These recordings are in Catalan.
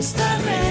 Molins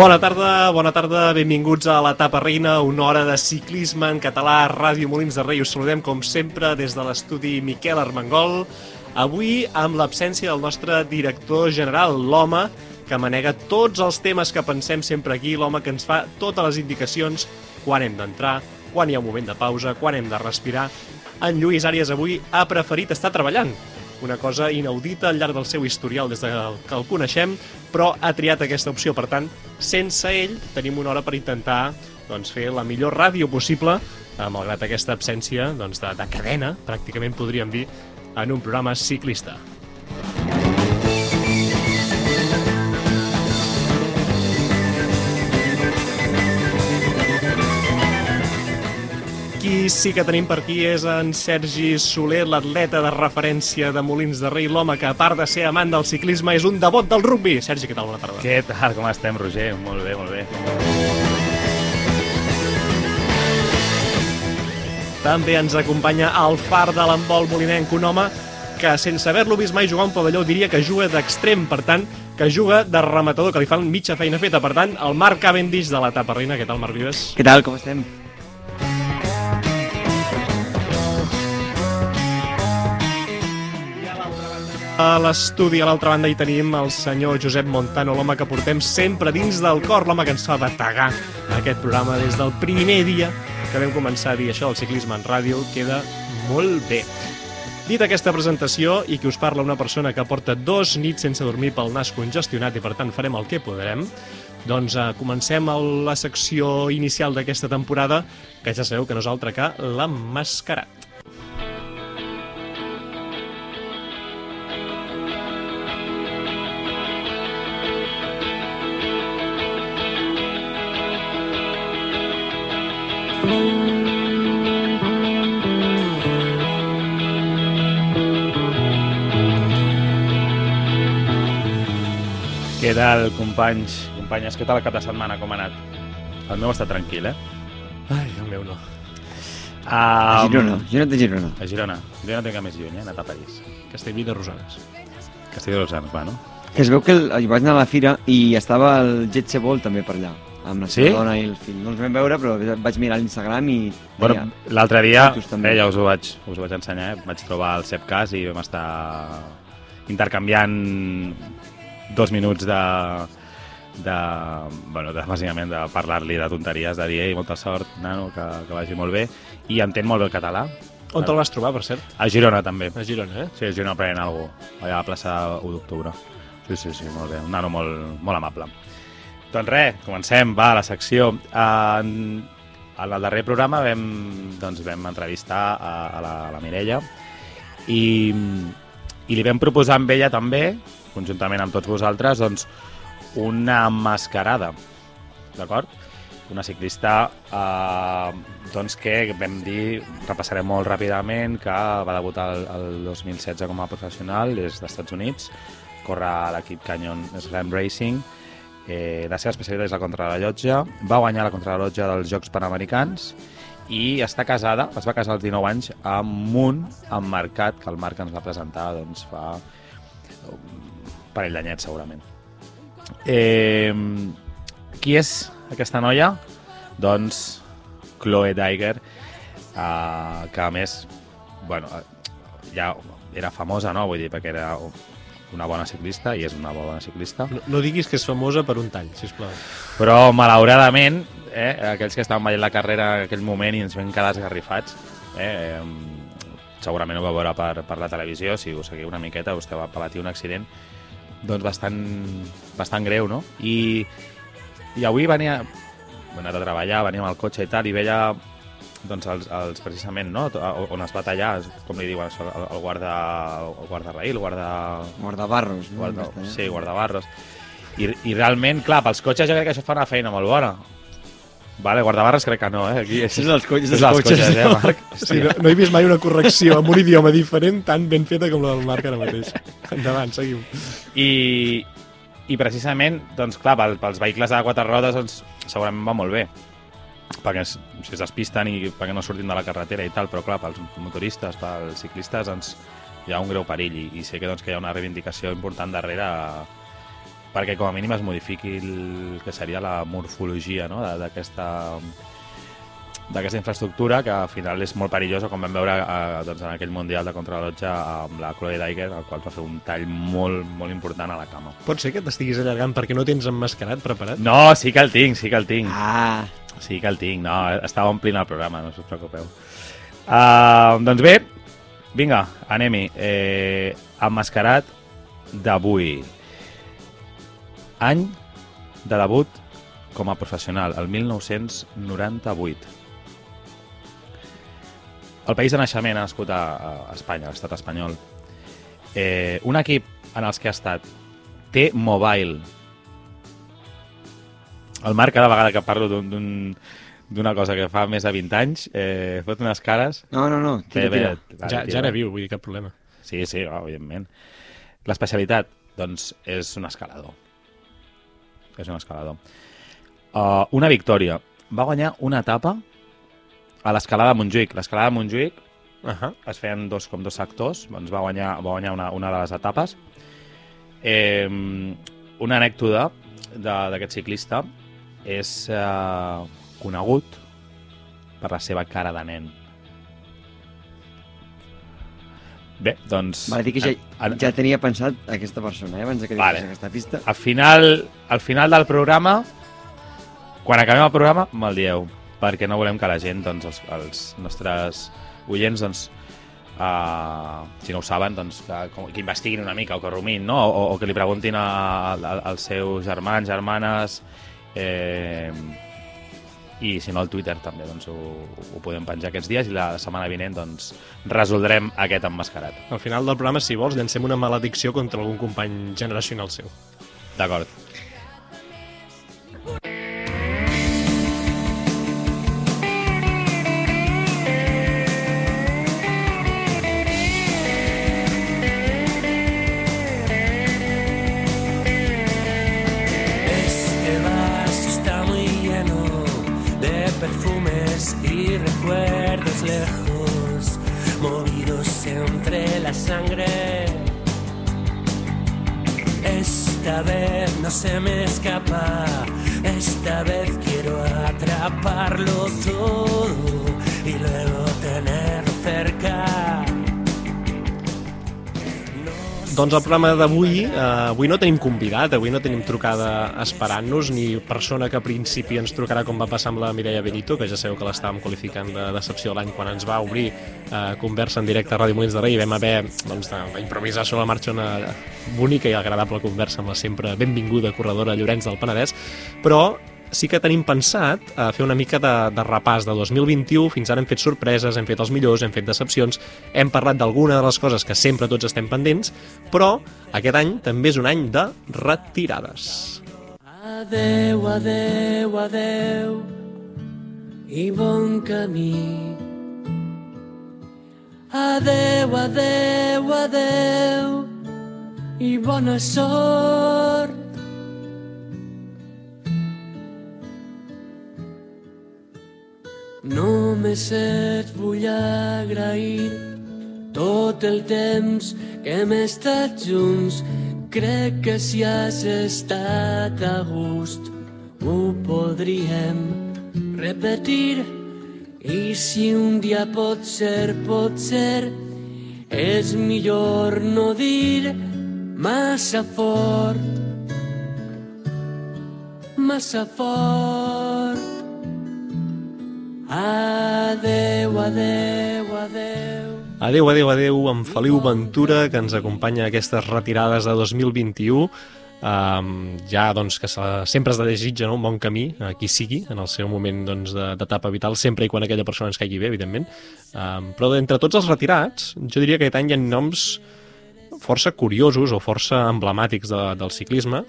Bona tarda, bona tarda, benvinguts a l'etapa reina, una hora de ciclisme en català, Ràdio Molins de Rei. Us saludem, com sempre, des de l'estudi Miquel Armengol. Avui, amb l'absència del nostre director general, l'home que manega tots els temes que pensem sempre aquí, l'home que ens fa totes les indicacions quan hem d'entrar, quan hi ha un moment de pausa, quan hem de respirar. En Lluís Àries avui ha preferit estar treballant, una cosa inaudita al llarg del seu historial des de que el coneixem, però ha triat aquesta opció. Per tant, sense ell, tenim una hora per intentar doncs, fer la millor ràdio possible, eh, malgrat aquesta absència doncs, de, de cadena, pràcticament podríem dir, en un programa ciclista. Qui sí que tenim per aquí és en Sergi Soler, l'atleta de referència de Molins de Rei, l'home que, a part de ser amant del ciclisme, és un devot del rugby. Sergi, què tal? Bona tarda. Què tal, com estem, Roger? Molt bé, molt bé. També ens acompanya el far de l'embol molinenc, un home que, sense haver-lo vist mai jugar un pavelló, diria que juga d'extrem, per tant, que juga de rematador, que li fan mitja feina feta. Per tant, el Marc Cavendish de l'etapa reina. Què tal, Marc Vives? Què tal, com estem? A l'estudi, a l'altra banda, hi tenim el senyor Josep Montano, l'home que portem sempre dins del cor, l'home que ens fa bategar aquest programa des del primer dia que vam començar a dir això del ciclisme en ràdio, queda molt bé. Dit aquesta presentació i que us parla una persona que porta dos nits sense dormir pel nas congestionat i per tant farem el que podrem, doncs eh, comencem la secció inicial d'aquesta temporada, que ja sabeu que no és altra que l'emmascarat. Què tal, companys? Companyes, què tal el cap de setmana? Com ha anat? El meu està tranquil, eh? Ai, el meu no. A Um, Girona, Girona de Girona. A Girona. Jo no tinc cap més lluny, eh? He anat a París. Castellví de Rosanes. Castell de los Ans, va, no? Que es veu que el, vaig anar a la fira i estava el Jet Sebol també per allà, amb la Sí? seva dona i el fill. No els vam veure, però vaig mirar a l'Instagram i... Bueno, l'altre dia, eh, ja us ho vaig, us ho vaig ensenyar, eh? vaig trobar el Sep Cas i vam estar intercanviant dos minuts de, de, bueno, de, bàsicament de parlar-li de tonteries, de dir, ei, molta sort, nano, que, que vagi molt bé, i entén molt bé el català. On te'l vas trobar, per cert? A Girona, també. A Girona, eh? Sí, a Girona prenent alguna cosa, allà a la plaça 1 d'octubre. Sí, sí, sí, molt bé, un nano molt, molt amable. Doncs res, comencem, va, la secció. En, en el darrer programa vam, doncs, vam entrevistar a, a, la, a la Mireia i, i li vam proposar amb ella també, conjuntament amb tots vosaltres, doncs, una mascarada, d'acord? Una ciclista eh, doncs que vam dir, repassarem molt ràpidament, que va debutar el, el 2016 com a professional, és dels Estats Units, corre a l'equip Canyon Slam Racing, eh, la seva especialitat és la contrarrellotge, va guanyar la contrarrellotge dels Jocs Panamericans i està casada, es va casar als 19 anys amb un emmarcat que el Marc ens va presentar doncs, fa parell d'anyets segurament. Eh, qui és aquesta noia? Doncs Chloe Daiger, eh, que a més, bueno, eh, ja era famosa, no? Vull dir, perquè era una bona ciclista i és una bona ciclista. No, no diguis que és famosa per un tall, sisplau. Però, malauradament, eh, aquells que estaven veient la carrera en aquell moment i ens vam quedar esgarrifats. Eh, eh, segurament ho vau veure per, per la televisió, si us seguiu una miqueta, vostè va patir un accident doncs bastant, bastant greu, no? I, i avui venia, he anat a treballar, venia amb el cotxe i tal, i veia doncs els, els precisament, no? on es va tallar, com li diuen, això, el, el guarda, el guardarraïl, el guarda... Guardabarros, no? guarda, castellà. sí, guardabarros. I, I realment, clar, pels cotxes jo crec que això fa una feina molt bona. Vale, guardabarres crec que no, eh? Aquí és, És els cotxes, és els cotxes, cotxes, eh, no, Marc? Sí, no, no he vist mai una correcció amb un idioma diferent tan ben feta com la del Marc ara mateix. Endavant, seguim. I, i precisament, doncs clar, pel, pels vehicles de quatre rodes doncs, segurament va molt bé perquè es, si es despisten i perquè no surtin de la carretera i tal, però clar, pels motoristes, pels ciclistes, doncs, hi ha un greu perill i, i sé que, doncs, que hi ha una reivindicació important darrere perquè com a mínim es modifiqui el que seria la morfologia no? de- d'aquesta d'aquesta infraestructura que al final és molt perillosa com vam veure eh, doncs, en aquell Mundial de contrarrellotge amb la Chloe Daiger el qual va fer un tall molt, molt important a la cama Pot ser que t'estiguis allargant perquè no tens emmascarat preparat? No, sí que el tinc, sí que el tinc Ah, Sí que el tinc, no, estava omplint el programa, no us preocupeu. Uh, doncs bé, vinga, anem-hi. Eh, emmascarat d'avui. Any de debut com a professional, el 1998. El país de naixement ha nascut a, a Espanya, a l'estat espanyol. Eh, un equip en els que ha estat T-Mobile, el Marc, cada vegada que parlo d'un- d'un- d'una cosa que fa més de 20 anys, eh, fot unes cares... no, no, no, tira, tira. vale, Ja, tira. ja era viu, vull dir, cap problema. Sí, sí, oh, evidentment. L'especialitat, doncs, és un escalador. És un escalador. Uh, una victòria. Va guanyar una etapa a l'escalada de Montjuïc. L'escalada de Montjuïc Uh -huh. es feien dos com dos sectors, doncs va guanyar, va guanyar una, una de les etapes. Eh, una anècdota de- d'aquest ciclista és eh, conegut per la seva cara de nen. Bé, doncs... Va dir que ja, ja tenia pensat aquesta persona, eh, abans que Vale. vale. aquesta pista. al final, al final del programa, quan acabem el programa, me'l dieu, perquè no volem que la gent, doncs, els, els nostres oients, doncs, uh, si no ho saben, doncs, que, que investiguin una mica o que rumin, no? O, o que li preguntin a, a, als seus germans, germanes, eh, i si no al Twitter també doncs, ho, ho podem penjar aquests dies i la setmana vinent doncs, resoldrem aquest emmascarat. Al final del programa, si vols, llancem una maledicció contra algun company generacional seu. D'acord. Perfumes y recuerdos lejos, movidos entre la sangre. Esta vez no se me escapa, esta vez quiero atraparlo todo y luego tenerlo cerca. Doncs el programa d'avui, eh, avui no tenim convidat, avui no tenim trucada esperant-nos, ni persona que a principi ens trucarà com va passar amb la Mireia Benito, que ja sabeu que l'estàvem qualificant de decepció l'any quan ens va obrir eh, conversa en directe a Ràdio Molins de Rei i vam haver doncs, d'improvisar sobre la marxa una bonica i agradable conversa amb la sempre benvinguda corredora Llorenç del Penedès, però sí que tenim pensat a fer una mica de, de repàs de 2021. Fins ara hem fet sorpreses, hem fet els millors, hem fet decepcions, hem parlat d'alguna de les coses que sempre tots estem pendents, però aquest any també és un any de retirades. Adeu, adeu, adeu i bon camí. Adeu, adeu, adeu i bona sort. Només et vull agrair tot el temps que hem estat junts. Crec que si has estat a gust ho podríem repetir. I si un dia pot ser, pot ser, és millor no dir massa fort, massa fort. Adeu, adeu, adeu. Adeu, adeu, adeu, amb Feliu Ventura, que ens acompanya a aquestes retirades de 2021. Um, ja doncs, que se, sempre es desitja no? un bon camí a qui sigui en el seu moment d'etapa doncs, vital, sempre i quan aquella persona ens caigui bé, evidentment. Um, però d'entre tots els retirats, jo diria que aquest any hi ha noms força curiosos o força emblemàtics de, del ciclisme,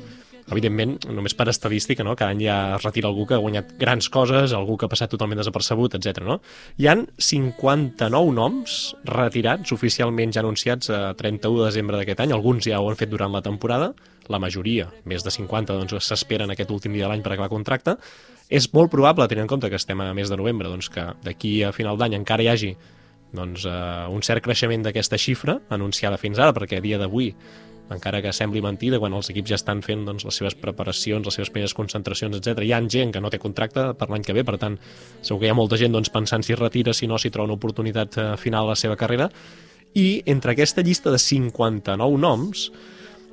evidentment, només per estadística, no? cada any ja es retira algú que ha guanyat grans coses, algú que ha passat totalment desapercebut, etc. No? Hi han 59 noms retirats, oficialment ja anunciats a 31 de desembre d'aquest any, alguns ja ho han fet durant la temporada, la majoria, més de 50, doncs s'esperen aquest últim dia de l'any per acabar contracte. És molt probable, tenint en compte que estem a mes de novembre, doncs que d'aquí a final d'any encara hi hagi doncs, uh, un cert creixement d'aquesta xifra anunciada fins ara, perquè a dia d'avui encara que sembli mentida, quan els equips ja estan fent doncs, les seves preparacions, les seves primeres concentracions, etc. Hi ha gent que no té contracte per l'any que ve, per tant, segur que hi ha molta gent doncs, pensant si es retira, si no, si troba una oportunitat eh, final a la seva carrera. I entre aquesta llista de 59 noms,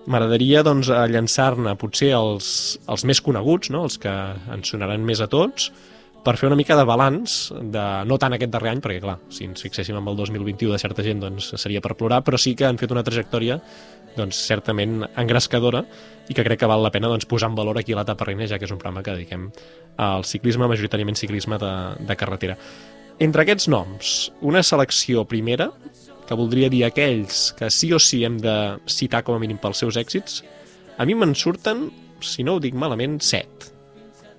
m'agradaria doncs, llançar-ne potser els, els més coneguts, no? els que ens sonaran més a tots, per fer una mica de balanç, de, no tant aquest darrer any, perquè clar, si ens fixéssim en el 2021 de certa gent doncs, seria per plorar, però sí que han fet una trajectòria doncs, certament engrescadora i que crec que val la pena doncs, posar en valor aquí a la Taparrina, ja que és un programa que dediquem al ciclisme, majoritàriament ciclisme de, de carretera. Entre aquests noms, una selecció primera, que voldria dir aquells que sí o sí hem de citar com a mínim pels seus èxits, a mi me'n surten, si no ho dic malament, set.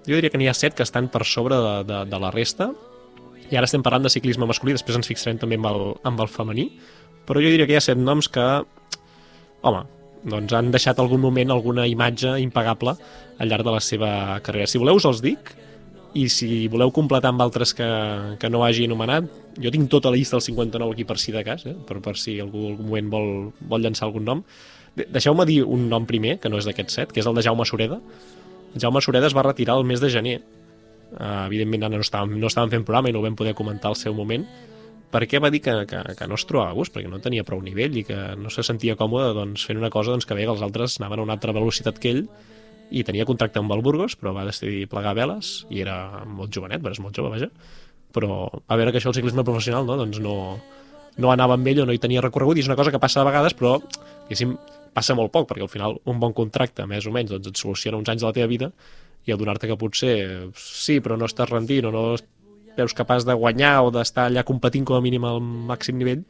Jo diria que n'hi ha set que estan per sobre de, de, de la resta, i ara estem parlant de ciclisme masculí, després ens fixarem també amb el, amb el femení, però jo diria que hi ha set noms que home, doncs han deixat algun moment alguna imatge impagable al llarg de la seva carrera. Si voleu us els dic, i si voleu completar amb altres que, que no hagi anomenat, jo tinc tota la llista del 59 aquí per si de cas, eh? per, per si algú algun moment vol, vol llançar algun nom. Deixeu-me dir un nom primer, que no és d'aquest set, que és el de Jaume Sureda. Jaume Sureda es va retirar el mes de gener. Uh, evidentment no estàvem, no estàvem fent programa i no ho vam poder comentar al seu moment, perquè va dir que, que, que no es trobava a gust, perquè no tenia prou nivell i que no se sentia còmode doncs, fent una cosa doncs, que veia que els altres anaven a una altra velocitat que ell i tenia contracte amb el Burgos, però va decidir plegar veles i era molt jovenet, però és molt jove, vaja. Però a veure que això el ciclisme professional no, doncs no, no anava amb ell o no hi tenia recorregut i és una cosa que passa de vegades, però diguéssim, passa molt poc, perquè al final un bon contracte, més o menys, doncs et soluciona uns anys de la teva vida i adonar-te que potser sí, però no estàs rendint o no veus capaç de guanyar o d'estar allà competint com a mínim al màxim nivell,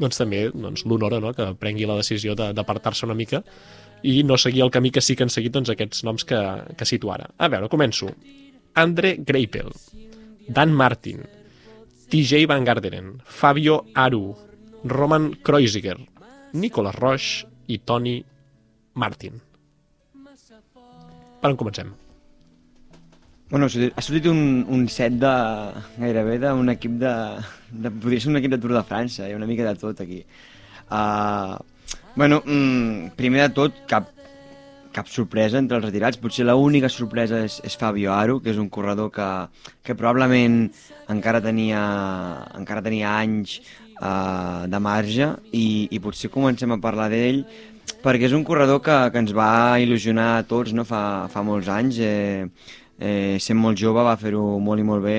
doncs també doncs, l'honora no? que prengui la decisió d'apartar-se una mica i no seguir el camí que sí que han seguit doncs, aquests noms que, que cito ara. A veure, començo. Andre Greipel, Dan Martin, TJ Van Garderen, Fabio Aru, Roman Kreuziger, Nicolas Roche i Tony Martin. Per on comencem? Bueno, ha sortit un, un set de, gairebé d'un equip de, de... Podria ser un equip de Tour de França, hi ha una mica de tot aquí. Uh, bueno, mm, primer de tot, cap, cap sorpresa entre els retirats. Potser l'única sorpresa és, és Fabio Aru, que és un corredor que, que probablement encara tenia, encara tenia anys uh, de marge i, i potser comencem a parlar d'ell perquè és un corredor que, que ens va il·lusionar a tots no? fa, fa molts anys. Eh, eh, sent molt jove va fer-ho molt i molt bé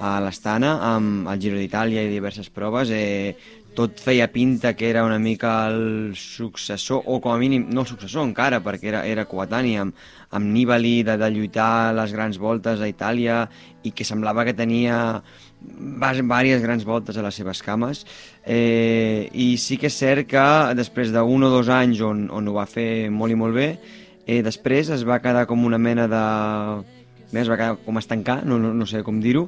a l'Estana amb el Giro d'Itàlia i diverses proves. Eh, tot feia pinta que era una mica el successor, o com a mínim, no successor encara, perquè era, era coetani amb, amb Nibali de, de lluitar les grans voltes a Itàlia i que semblava que tenia diverses grans voltes a les seves cames. Eh, i sí que és cert que després d'un o dos anys on, on ho va fer molt i molt bé eh, després es va quedar com una mena de Bé, es va quedar com estancar, no, no, no sé com dir-ho,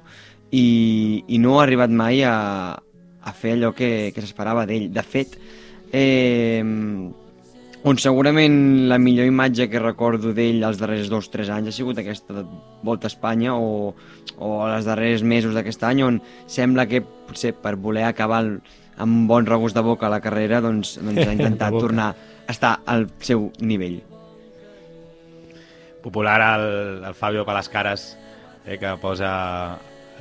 i, i no ha arribat mai a, a fer allò que, que s'esperava d'ell. De fet, eh, on segurament la millor imatge que recordo d'ell els darrers dos o tres anys ha sigut aquesta Volta a Espanya o, o els darrers mesos d'aquest any on sembla que potser per voler acabar el, amb bon regust de boca a la carrera doncs, doncs ha intentat tornar a estar al seu nivell popular el, el Fabio Calascaras, eh, que posa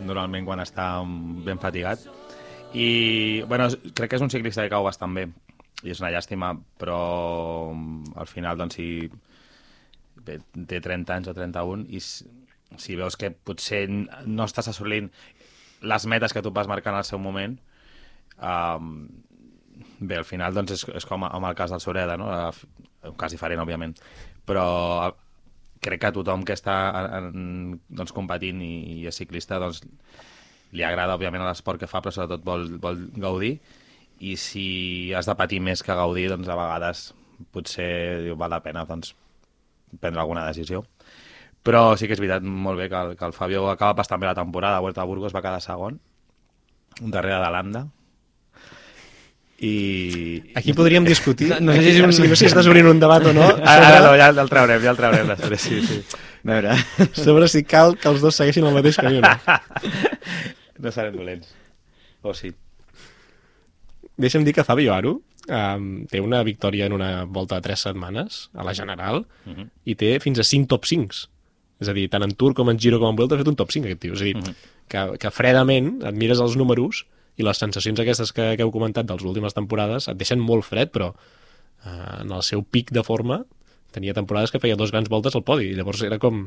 normalment quan està ben fatigat. I, bueno, crec que és un ciclista que cau bastant bé, i és una llàstima, però al final, doncs, si bé, té 30 anys o 31, i si, veus que potser no estàs assolint les metes que tu vas marcar en el seu moment, um, bé, al final doncs, és, és com amb el cas del Sureda, no? Un cas diferent, òbviament, però crec que tothom que està en, doncs, competint i, i és ciclista doncs, li agrada, òbviament, l'esport que fa, però sobretot vol, vol gaudir, i si has de patir més que gaudir, doncs a vegades potser diu, val la pena doncs, prendre alguna decisió. Però sí que és veritat molt bé que el, que el Fabio acaba bastant bé la temporada, a Vuelta a Burgos va quedar segon, darrere de l'Anda, i... Aquí podríem discutir, No- no sé si un- no sé si estàs obrint un debat o no, Ah, ah, no, ja el traurem, ja el traurem després, sí, sí. A veure, sobre si cal que els dos segueixin el mateix camí o no. No serem dolents. O sí. Deixa'm dir que Fabio Aru um, té una victòria en una volta de tres setmanes a la General Uh -huh. i té fins a 5 top 5. És a dir, tant en Tour com en Giro com en Vuelta ha fet un top 5 aquest tio. És a dir, Mhm. que, que fredament et mires els números i les sensacions aquestes que, que heu comentat de les últimes temporades et deixen molt fred, però uh, en el seu pic de forma tenia temporades que feia dos grans voltes al podi i llavors era com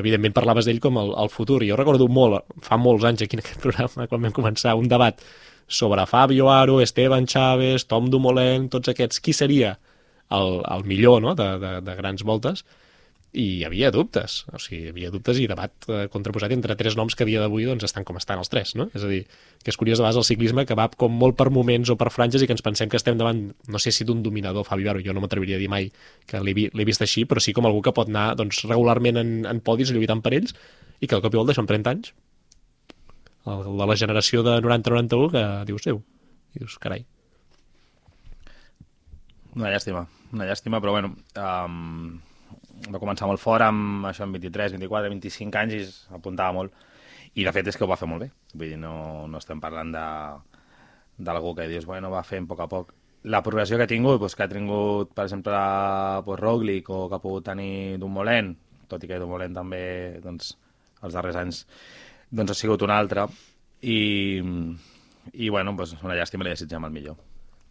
evidentment parlaves d'ell com el, el futur i jo recordo molt, fa molts anys aquí en aquest programa quan vam començar un debat sobre Fabio Aro, Esteban Chaves, Tom Dumoulin, tots aquests, qui seria el, el millor no? de, de, de grans voltes i hi havia dubtes, o sigui, hi havia dubtes i debat eh, contraposat entre tres noms que a dia d'avui doncs, estan com estan els tres, no? És a dir, que és curiós de vegades el ciclisme que va com molt per moments o per franges i que ens pensem que estem davant, no sé si d'un dominador, Fabio Aro, jo no m'atreviria a dir mai que l'he vi- l'he vist així, però sí com algú que pot anar doncs, regularment en, en podis lluitant per ells i que al cop i volta són 30 anys. El, el de la generació de 90-91 que dius, i dius, carai. Una llàstima, una llàstima, però bueno, um, va començar molt fort amb això amb 23, 24, 25 anys i apuntava molt. I de fet és que ho va fer molt bé. Vull dir, no, no estem parlant de d'algú que dius, bueno, va fent a poc a poc. La progressió que ha tingut, doncs, que ha tingut, per exemple, doncs, Roglic o que ha pogut tenir Dumoulin, tot i que Dumoulin també, doncs, els darrers anys, doncs ha sigut un altre. I, i bueno, doncs, una llàstima, li desitgem el millor.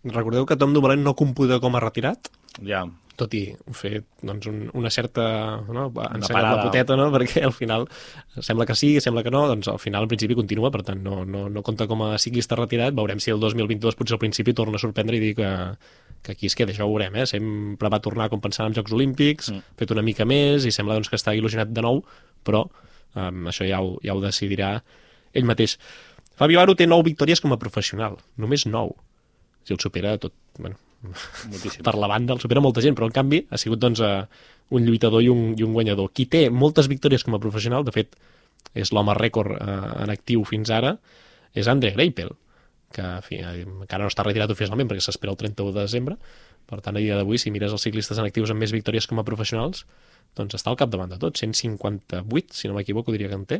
recordeu que Tom Dumoulin no computa com a retirat Ja, tot i fer doncs, un, una certa... No? Parada. la poteta, no? perquè al final sembla que sí, sembla que no, doncs al final al principi continua, per tant no, no, no compta com a ciclista retirat, veurem si el 2022 potser al principi torna a sorprendre i dir que, que aquí es queda, això ho veurem, eh? sempre va tornar com pensant en Jocs Olímpics, Mm. mm. fet una mica més i sembla doncs, que està il·lusionat de nou, però um, això ja ho, ja ho decidirà ell mateix. Fabio Aro té nou victòries com a professional, només nou. Si el supera tot, bueno, moltíssim. per la banda, el supera molta gent, però en canvi ha sigut doncs, eh, un lluitador i un, i un guanyador. Qui té moltes victòries com a professional, de fet, és l'home rècord eh, en actiu fins ara, és Andre Greipel, que en fi, eh, encara no està retirat oficialment perquè s'espera el 31 de desembre, per tant, a dia d'avui, si mires els ciclistes en actius amb més victòries com a professionals, doncs està al capdavant de tot, 158, si no m'equivoco, diria que en té,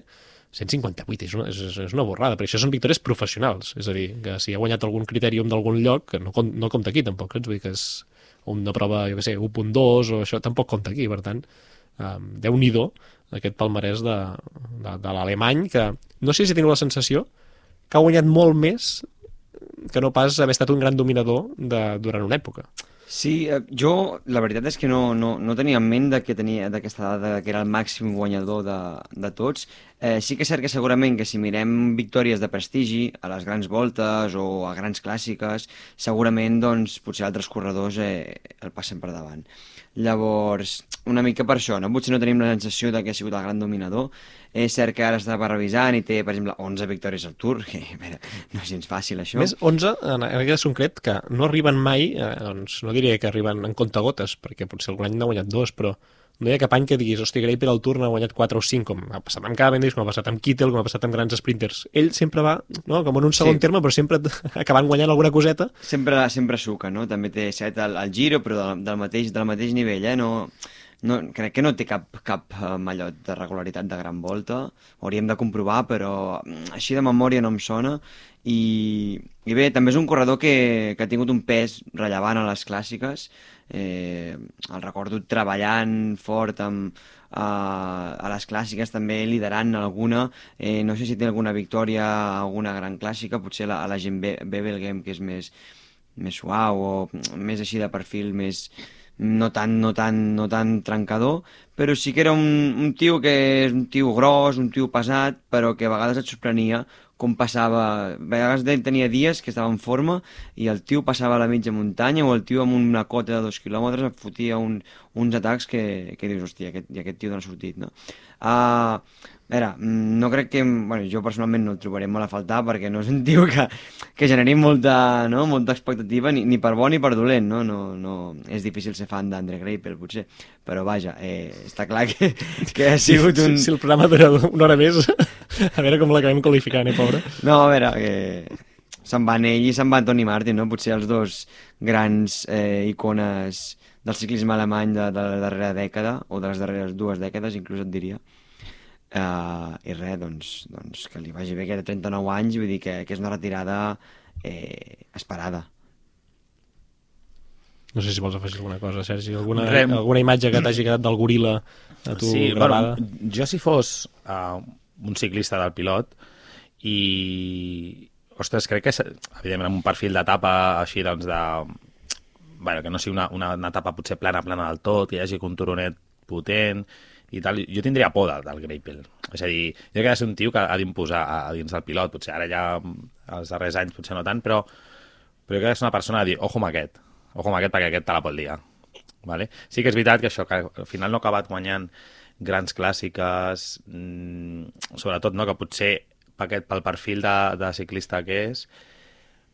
158, és una, és, és una borrada, perquè això són victòries professionals, és a dir, que si ha guanyat algun critèrium d'algun lloc, que no, no compta aquí tampoc, vull dir que és una prova, jo què sé, 1.2 o això tampoc compta aquí, per tant, um, déu-n'hi-do aquest palmarès de, de, de l'alemany, que no sé si teniu la sensació que ha guanyat molt més que no pas haver estat un gran dominador de, durant una època. Sí, eh, jo la veritat és que no, no, no tenia en ment de que tenia d'aquesta dada que era el màxim guanyador de, de tots. Eh, sí que és cert que segurament que si mirem victòries de prestigi a les grans voltes o a grans clàssiques, segurament doncs, potser altres corredors eh, el passen per davant. Llavors, una mica per això, no? potser no tenim la sensació de que ha sigut el gran dominador. És cert que ara estava revisant i té, per exemple, 11 victòries al Tour, que veure, no és gens fàcil això. Més 11, en en aquest concret, que no arriben mai, eh, doncs no diria que arriben en comptagotes, perquè potser algun any n'ha guanyat dos, però no hi ha cap any que diguis, hosti, Greipel al Tour n'ha guanyat 4 o 5, com ha passat amb Cavendish, com ha passat amb Kittel, com ha passat amb grans sprinters. Ell sempre va, no?, com en un segon Sí. terme, però sempre acabant guanyant alguna coseta. Sempre, sempre suca, no? També té set al, al Giro, però del, del, mateix, del mateix nivell, eh? No, no, crec que no té cap, cap eh, mallot de regularitat de gran volta. Ho hauríem de comprovar, però mm, així de memòria no em sona. I, i bé, també és un corredor que, que ha tingut un pes rellevant a les clàssiques. Eh, el recordo treballant fort amb, a, a les clàssiques també liderant alguna. Eh, no sé si té alguna victòria alguna gran clàssica potser la, a la gent Be Bebelgem que és més, més suau o més així de perfil més no tan, no tan, no tan trencador però sí que era un, un tio que és un tio gros, un tio pesat però que a vegades et sorprenia com passava... A vegades tenia dies que estava en forma i el tio passava a la mitja muntanya o el tio amb una cota de dos quilòmetres et fotia un, uns atacs que, que dius, hòstia, aquest, i aquest tio d'on ha sortit, no? Uh, a veure, mm, no crec que... Bueno, jo personalment no el trobaré molt a faltar perquè no és un tio que, que generi molta, no? molta expectativa ni, ni per bo ni per dolent, no? no, no és difícil ser fan d'Andre Greipel, potser, però vaja, eh, està clar que, que ha sigut un... Si, si el programa dura una hora més, a veure com l'acabem qualificant, eh, pobre? No, a veure, eh, se'n van ell i se'n va Toni Martin, no? Potser els dos grans eh, icones del ciclisme alemany de, de la darrera dècada, o de les darreres dues dècades, inclús et diria. Uh, I res, doncs, doncs que li vagi bé que té 39 anys, vull dir que, que és una retirada eh, esperada. No sé si vols afegir alguna cosa, Sergi. Alguna, Rem. alguna imatge que t'hagi quedat del goril·la a tu sí, gravada? Bueno, jo si fos uh, un ciclista del pilot i... Ostres, crec que, evidentment, amb un perfil d'etapa així, doncs, de... Bueno, que no sigui una, una, una etapa potser plana, plana del tot, que hi hagi un turonet potent i tal, jo tindria por del, del Greipel. És a dir, jo crec que ha de ser un tio que ha d'imposar a, a dins del pilot, potser ara ja els darrers anys potser no tant, però, però jo crec que és una persona a dir, ojo amb aquest, ojo amb aquest perquè aquest te la pot liar. Vale? Sí que és veritat que això, que al final no ha acabat guanyant grans clàssiques, mmm, sobretot no, que potser aquest, pel perfil de, de ciclista que és,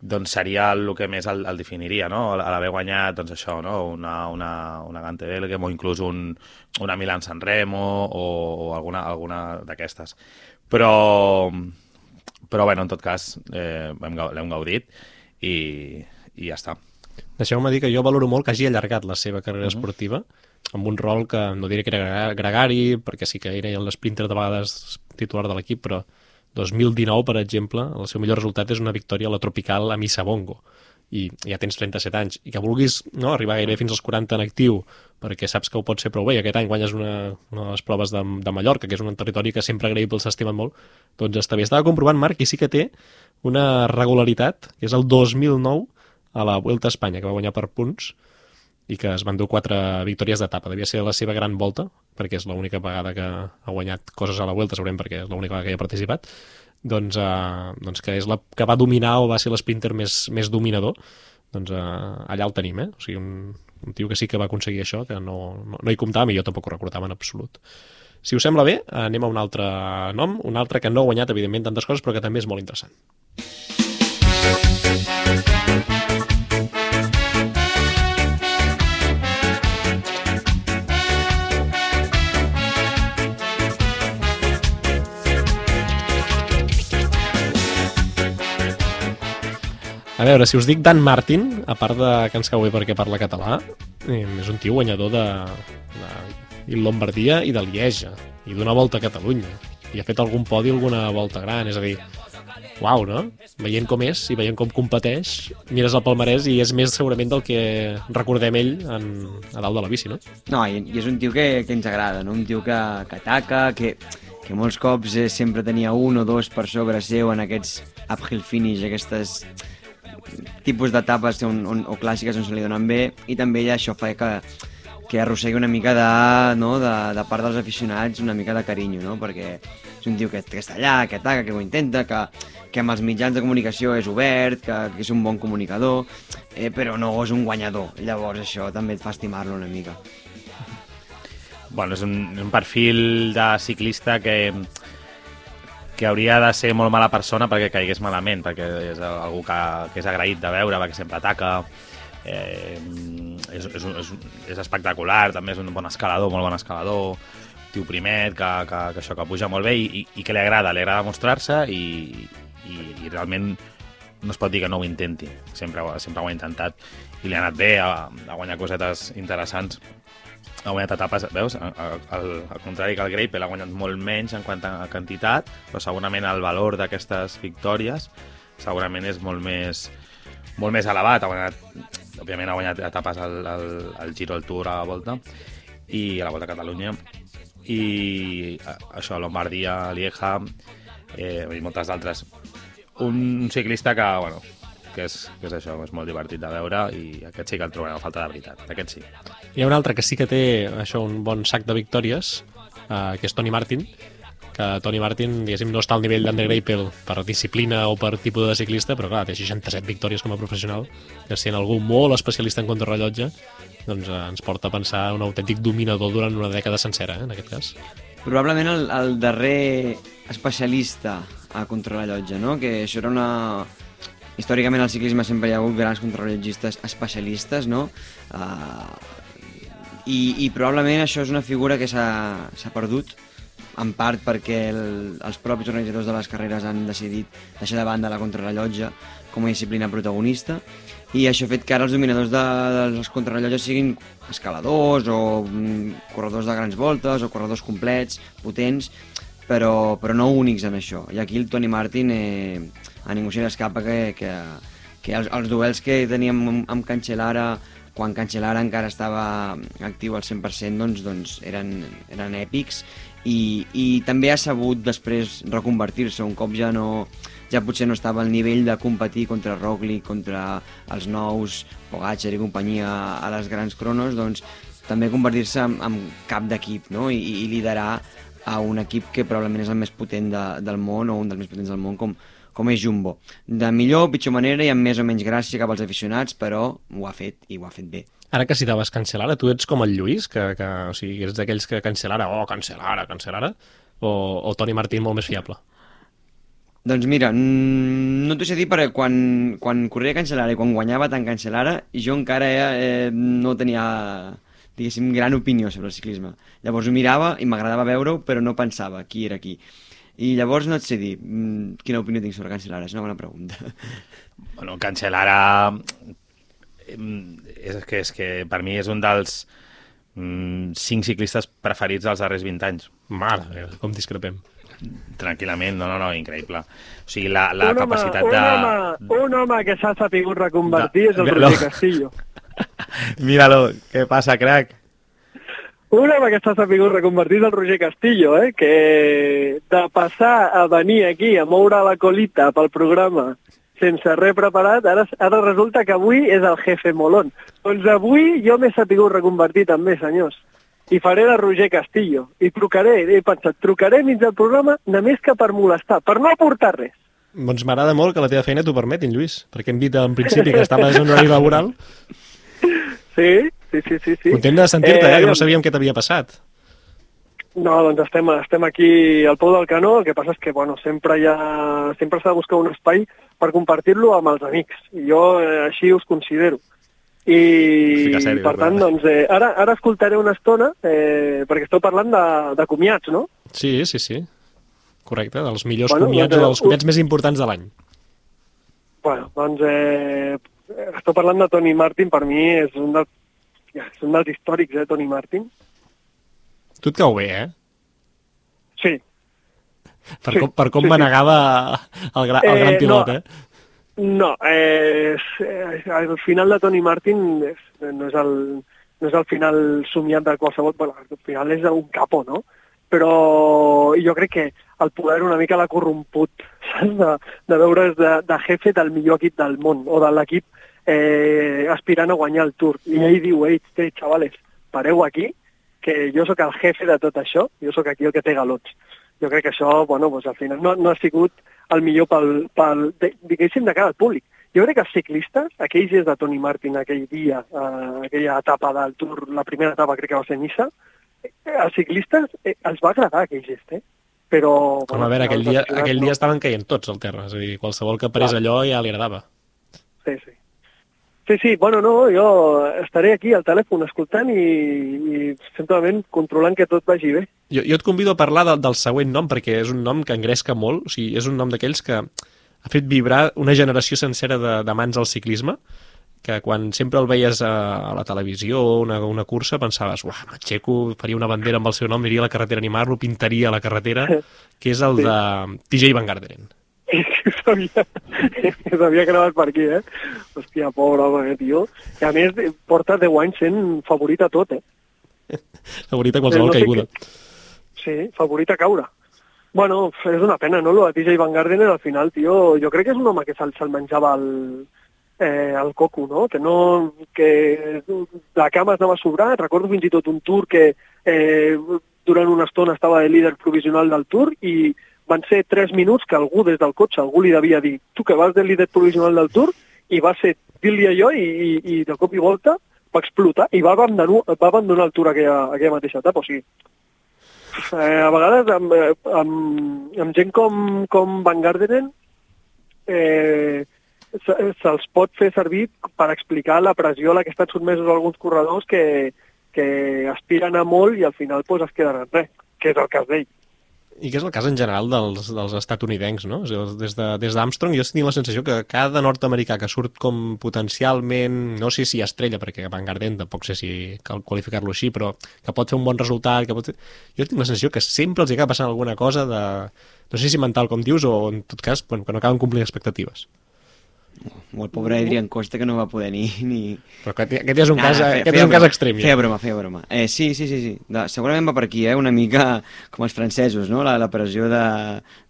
doncs seria el que més el, el definiria, no? A l'haver guanyat, doncs això, no? Una, una, una Gante Belgem o inclús un, una Milan San Remo o, o alguna, alguna d'aquestes. Però, però, bueno, en tot cas, eh, l'hem gaudit i, i ja està. Deixeu-me dir que jo valoro molt que hagi allargat la seva carrera Mhm. esportiva amb un rol que no diré que era gregari, perquè sí que era l'esprinter de vegades titular de l'equip, però 2019, per exemple, el seu millor resultat és una victòria a la Tropical a Missabongo i ja tens 37 anys, i que vulguis no, arribar gairebé fins als 40 en actiu perquè saps que ho pot ser prou bé, i aquest any guanyes una, una de les proves de, de Mallorca, que és un territori que sempre Greipel s'estima molt, doncs està bé. Estava comprovant, Marc, i sí que té una regularitat, que és el 2009 a la Vuelta a Espanya, que va guanyar per punts, i que es van dur quatre victòries d'etapa. Devia ser la seva gran volta, perquè és l'única vegada que ha guanyat coses a la Vuelta, segurament perquè és l'única vegada que hi ha participat, doncs, eh, doncs que és la que va dominar o va ser l'esprinter més, més dominador, doncs eh, allà el tenim, eh? O sigui, un, un tio que sí que va aconseguir això, que no, no, no hi comptàvem i jo tampoc ho recordava en absolut. Si us sembla bé, anem a un altre nom, un altre que no ha guanyat, evidentment, tantes coses, però que també és molt interessant. A veure, si us dic Dan Martin, a part de que ens cau bé perquè parla català, és un tio guanyador de, de Lombardia i de Lieja, i d'una volta a Catalunya. I ha fet algun podi alguna volta gran, és a dir, uau, no? Veient com és i veient com competeix, mires el palmarès i és més segurament del que recordem ell en, a dalt de la bici, no? No, i, i és un tio que, que ens agrada, no? Un tio que, que ataca, que, que molts cops eh, sempre tenia un o dos per sobre seu en aquests uphill finish, aquestes tipus d'etapes on, on, o clàssiques on se li donen bé i també ja això fa que, que arrossegui una mica de, no, de, de part dels aficionats una mica de carinyo, no? perquè és un tio que, que està allà, que ataca, que ho intenta, que, que amb els mitjans de comunicació és obert, que, que és un bon comunicador, eh, però no és un guanyador. Llavors això també et fa estimar-lo una mica. Bueno, és un, un perfil de ciclista que, que hauria de ser molt mala persona perquè caigués malament, perquè és algú que, que és agraït de veure, perquè sempre ataca, eh, és, és, és, és espectacular, també és un bon escalador, molt bon escalador, tio primet, que, que, que això que puja molt bé i, i, que li agrada, li agrada mostrar-se i, i, i realment no es pot dir que no ho intenti, sempre, sempre ho ha intentat i li ha anat bé, a, a guanyar cosetes interessants ha guanyat etapes, veus? Al, al contrari que el Greipel ha guanyat molt menys en quant a quantitat, però segurament el valor d'aquestes victòries segurament és molt més molt més elevat. Ha guanyat, òbviament ha guanyat etapes al, al, al Giro, al Tour, a la Volta i a la Volta a Catalunya i això, Lombardia, Lieja eh, i moltes d'altres. Un ciclista que, bueno, que és, que és això, és molt divertit de veure i aquest sí que el trobem a falta de veritat, aquest sí. Hi ha un altre que sí que té això un bon sac de victòries, eh, que és Tony Martin, que que Tony Martin, diguéssim, no està al nivell d'Andre Greipel per disciplina o per tipus de ciclista, però clar, té 67 victòries com a professional, que sent algú molt especialista en contrarrellotge, doncs eh, ens porta a pensar un autèntic dominador durant una dècada sencera, eh, en aquest cas. Probablement el, el darrer especialista a contrarrellotge, no? Que això era una... Històricament al ciclisme sempre hi ha hagut grans contrarrellogistes especialistes, no? Uh, i, I probablement això és una figura que s'ha perdut en part perquè el, els propis organitzadors de les carreres han decidit deixar de banda la contrarrellotge com a disciplina protagonista i això ha fet que ara els dominadors de, dels contrarrellotges siguin escaladors o mm, corredors de grans voltes o corredors complets, potents, però, però no únics en això. I aquí el Tony Martin eh, a ningú se l'escapa que, que, que els, els duels que teníem amb, amb quan Cancellara encara estava actiu al 100%, doncs, doncs eren, eren èpics i, i també ha sabut després reconvertir-se un cop ja no ja potser no estava al nivell de competir contra Roglic, contra els nous Pogacar i companyia a les grans cronos, doncs també convertir-se en, en cap d'equip no? I, i liderar a un equip que probablement és el més potent de, del món o un dels més potents del món com, com és Jumbo. De millor o pitjor manera i amb més o menys gràcia cap als aficionats, però ho ha fet i ho ha fet bé. Ara que citaves Cancelara, tu ets com el Lluís, que, que o sigui, ets d'aquells que Cancelara, oh, Cancelara, Cancelara, o, o Toni Martín molt més fiable? Doncs mira, no t'ho sé dir perquè quan, quan corria Cancelara i quan guanyava tant Cancelara, jo encara eh, no tenia, diguéssim, gran opinió sobre el ciclisme. Llavors ho mirava i m'agradava veure-ho, però no pensava qui era qui. I llavors no et sé dir mm, quina opinió tinc sobre Cancelara, és una bona pregunta. Bueno, Cancelara és que, és que per mi és un dels mm, cinc ciclistes preferits dels darrers 20 anys. Mare, com discrepem. Tranquil·lament, no, no, no, increïble. O sigui, la, la un capacitat home, de... Un home, un home que s'ha sapigut reconvertir No, és el. Roger Castillo. Míralo, què passa, crac? Un home que s'ha sapigut reconvertir el Roger Castillo, eh? que de passar a venir aquí a moure la colita pel programa sense res preparat, ara, ara resulta que avui és el jefe molón. Doncs avui jo m'he sapigut reconvertir també, senyors. I faré de Roger Castillo. I trucaré, he pensat, trucaré mig del programa només que per molestar, per no aportar res. Doncs m'agrada molt que la teva feina t'ho permetin, Lluís, perquè hem dit en principi que estaves en horari laboral. Sí, sí, sí, sí. sí. Content de sentir-te, eh, que no doncs- sabíem què t'havia passat. No, doncs estem, estem aquí al peu del canó, el que passa és que bueno, sempre hi ha, sempre s'ha de buscar un espai per compartir-lo amb els amics. I jo eh, així us considero. I sèrio, per tant, clar. doncs, eh, ara, ara escoltaré una estona, eh, perquè esteu parlant de, de comiats, no? Sí, sí, sí. Correcte, dels millors Bueno, comiats doncs, o dels uh, comiats més importants de l'any. Bueno, doncs eh, esteu parlant de Tony Martin, per mi és un dels, ja, és un dels històrics, eh, Tony Martin. Tu et cau bé, eh? Sí, Per Sí, com, per com sí, sí. manegava el, gra, el gran Eh, pilot, no. eh? No, eh, el final de Tony Martin és, no, és el, no és el final somiat de qualsevol... Bueno, al final és un capó, no? Però jo crec que el poder una mica l'ha corromput, saps? De, de veure's de, de jefe del millor equip del món, o de l'equip eh, aspirant a guanyar el Tour. I ell diu, ei, ei, xavales, pareu aquí, que jo sóc el jefe de tot això, jo sóc aquí el que té galots. Jo crec que això, bueno, doncs al final no, no ha sigut el millor pel, pel de, diguéssim, de cara al públic. Jo crec que els ciclistes, aquells dies de Tony Martin, aquell dia, eh, aquella etapa del Tour, la primera etapa crec que va ser Niça, eh, els ciclistes eh, els va agradar aquell gest, eh? Però... Home, a veure, aquell dia, aquell no. dia estaven caient tots al terra, és a dir, qualsevol que parés allò ja li agradava. Sí, sí. Sí, sí, bueno, no, jo estaré aquí al telèfon escoltant i, i simplement controlant que tot vagi bé. Jo, jo et convido a parlar de, del següent nom, perquè és un nom que engresca molt, o sigui, és un nom d'aquells que ha fet vibrar una generació sencera de- d'amants al ciclisme, que quan sempre el veies a, a la televisió o una, una cursa pensaves, uah, m'aixeco, faria una bandera amb el seu nom, iria a la carretera a animar-lo, pintaria la carretera, que és el Sí. de TJ Van Garderen. S'havia s'havia gravat per aquí, eh? Hòstia, pobre home, eh, tio. I a més, porta 10 anys sent favorit a tot, eh? Favorit a qualsevol no sé caiguda. Sí, favorit a caure. Bueno, és una pena, no? Lo de TJ Van Gardner, al final, tio, jo crec que és un home que se'l se menjava el, eh, el coco, no? Que no... que la cama es anava a sobrar. Recordo fins i tot un tour que eh, durant una estona estava de líder provisional del Tour i van ser 3 minuts que algú des del cotxe, algú li devia dir tu que vas de líder provisional del Tour i va ser dir-li allò i, i, i de cop i volta va explotar i va abandonar, va abandonar el Tour aquella, aquella mateixa etapa. O sigui, eh, a vegades amb, eh, amb, amb gent com, com Van Garderen eh, se- se'ls pot fer servir per explicar la pressió a la que estan sotmesos alguns corredors que, que aspiren a molt i al final pues, es queden en res, que és el cas d'ell. I que és el cas en general dels, dels estatunidencs, no? Des de- des jo tinc la sensació que cada nord-americà que surt com potencialment, no sé si estrella, perquè Van Garden tampoc sé si cal qualificar-lo així, però que pot fer un bon resultat, que pot fer... jo tinc la sensació que sempre els acaba passant alguna cosa de, no sé si mental com dius, o en tot cas, bueno, que no acaben complint expectatives. O el pobre Adrián Costa que no va poder ni... ni... Però aquest, aquest és un, cas, feia- aquest feia és un cas extrem. Feia Ja. broma, feia broma. Eh, sí, sí, sí, sí. De, segurament va per aquí, eh? una mica com els francesos, no? la, la pressió de,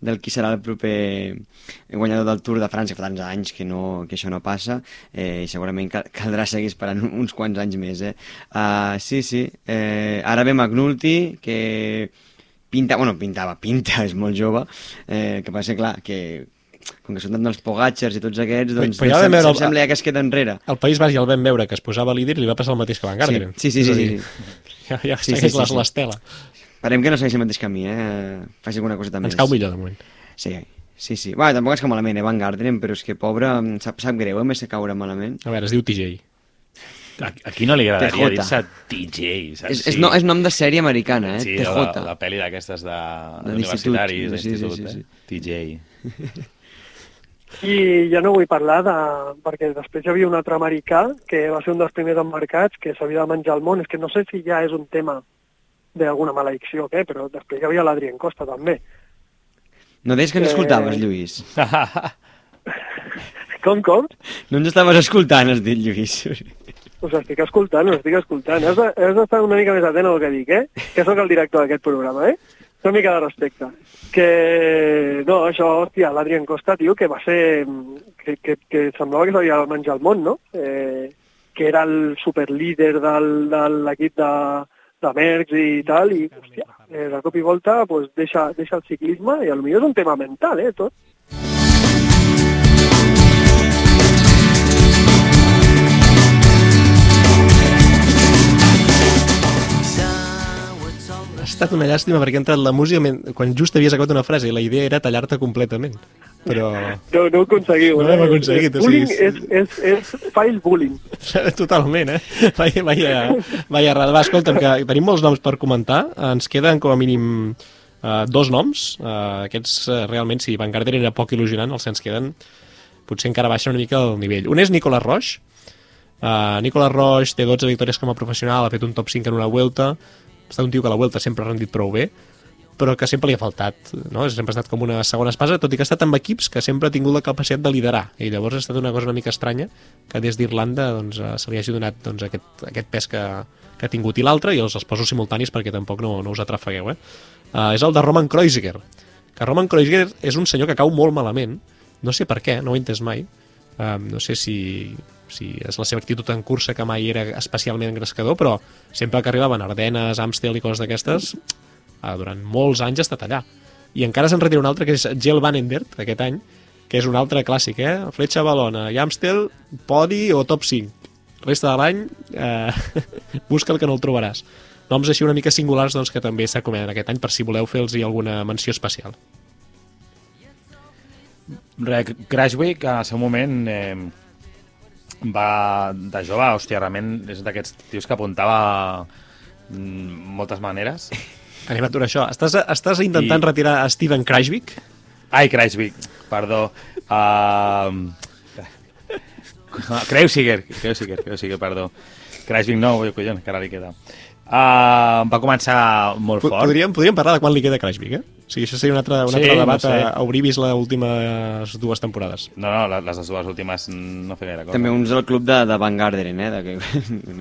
del qui serà el proper guanyador del Tour de França, fa tants anys que, no, que això no passa, eh, i segurament cal, caldrà seguir esperant uns quants anys més. Eh? Uh, sí, sí. Eh, ara ve McNulty, que pinta, bueno, pintava, pinta, és molt jove, eh, que passa, clar, que com que són tant dels Pogatxers i tots aquests, doncs però ja em vam veure sem- el- sembla ja que es queda enrere. El País Basc ja el vam veure que es posava líder i li va passar el mateix que Van Garderen. Sí, sí, sí, sí, dir, sí. Ja, ja Sí, sí, segueix sí, sí. l'estela. Esperem que no segueixi el mateix camí, eh? Faci alguna cosa també. Ens cau millor, de moment. Sí, sí, sí. Bueno, tampoc és que malament, eh, Van Garderen, però és que pobre, sap, sap greu, eh, més que caure malament. A veure, es diu TJ. A, a qui no li agradaria TJ. dir-se TJ, saps? És, és, no, és nom de sèrie americana, eh? Sí, TJ. la, la pel·li d'aquestes de, De universitaris, l'institut, sí, sí, d'institut, sí, eh? TJ. I ja no vull parlar de... perquè després hi havia un altre americà que va ser un dels primers embarcats que s'havia de menjar el món. És que no sé si ja és un tema d'alguna maledicció o què, però després hi havia l'Adrien Costa també. No deies que ens Eh. escoltaves, Lluís. Com, com? No ens estaves escoltant, has dit, Lluís. Us estic escoltant, us estic escoltant. Has de- has d'estar una mica més atent al que dic, eh? Que sóc el director d'aquest programa, eh? Una mica de respecte. Que, no, això, hòstia, l'Adrien Costa, tio, que va ser... Que, que, que semblava que s'havia de menjar el món, no? Eh, que era el superlíder del, de l'equip de, de Merckx i tal, i, hòstia, eh, de cop i volta pues, deixa, deixa el ciclisme i potser és un tema mental, eh, tot. Estat una llàstima perquè ha entrat la música quan just havies acabat una frase i la idea era tallar-te completament. Però No, no ho aconseguiu. No eh? l'hem aconseguit, o sigui, és- és, és, és file bullying. totalment, eh? Vaya, vaya, vaya errada. Va, escolta'm, que tenim molts noms per comentar. Ens queden com a mínim uh, dos noms. Uh, aquests, uh, realment, si Van Garderen era poc il·lusionant, els que ens queden potser encara baixen una mica el nivell. Un és Nicolas Roche. Uh, Nicolas Roche té 12 victòries com a professional, ha fet un top 5 en una Vuelta. Estat un tio que a la Vuelta sempre ha rendit prou bé, però que sempre li ha faltat, no? Sempre ha estat com una segona espasa, tot i que ha estat amb equips que sempre ha tingut la capacitat de liderar. I llavors ha estat una cosa una mica estranya que des d'Irlanda doncs, eh, se li hagi donat doncs, aquest, aquest pes que, que ha tingut. I l'altre, i els, poso simultanis perquè tampoc no, no us atrafegueu, eh? Uh, és el de Roman Kreuziger, que Roman Kreuziger és un senyor que cau molt malament, no sé per què, no ho he entès mai, uh, no sé si, si és la seva actitud en cursa que mai era especialment engrescador, però sempre que arribaven Ardenes, Amstel i coses d'aquestes, uh, durant molts anys ha estat allà. I encara se'n retira un altre, que és Gel Van Endert, aquest any, que és un altre clàssic, eh? Fletxa Balona i Amstel, podi o top 5. Resta de l'any, eh, busca el que no el trobaràs. Noms així una mica singulars doncs, que també s'acomiaden aquest any per si voleu fer-los alguna menció especial. Re, Crashwick, en el seu moment, eh, va de jove, hòstia, realment és d'aquests tios que apuntava mm, moltes maneres. Anem a aturar això. Estàs, estàs intentant I- retirar a Steven Krajvik? Ai, Crashwick, perdó. Uh, Kreuziger, Kreuziger, Kreuziger, perdó. Crashwick no, collons, que ara li queda. Uh, va començar molt fort. Podríem, podríem parlar de quan li queda a eh? O sigui, això seria un altre, un Sí, altre no debat sé. a, a obrir vist les últimes dues temporades. No, no, les, les dues últimes no fer gaire cosa. També uns del club de, de Van Garderen, eh? De que...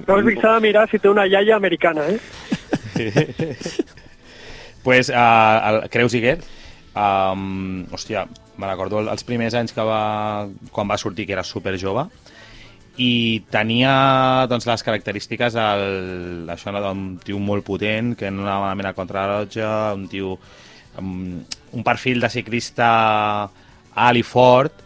Creuziger s'ha de mirar si té una iaia americana, eh? pues, uh, el Kreuziger, um, hòstia, me recordo el- els primers anys que va, quan va sortir, que era super jove, i tenia doncs, les característiques del, això no, d'un tio molt potent, que no anava malament a contrarrellotge, un tio un perfil de ciclista alt i fort,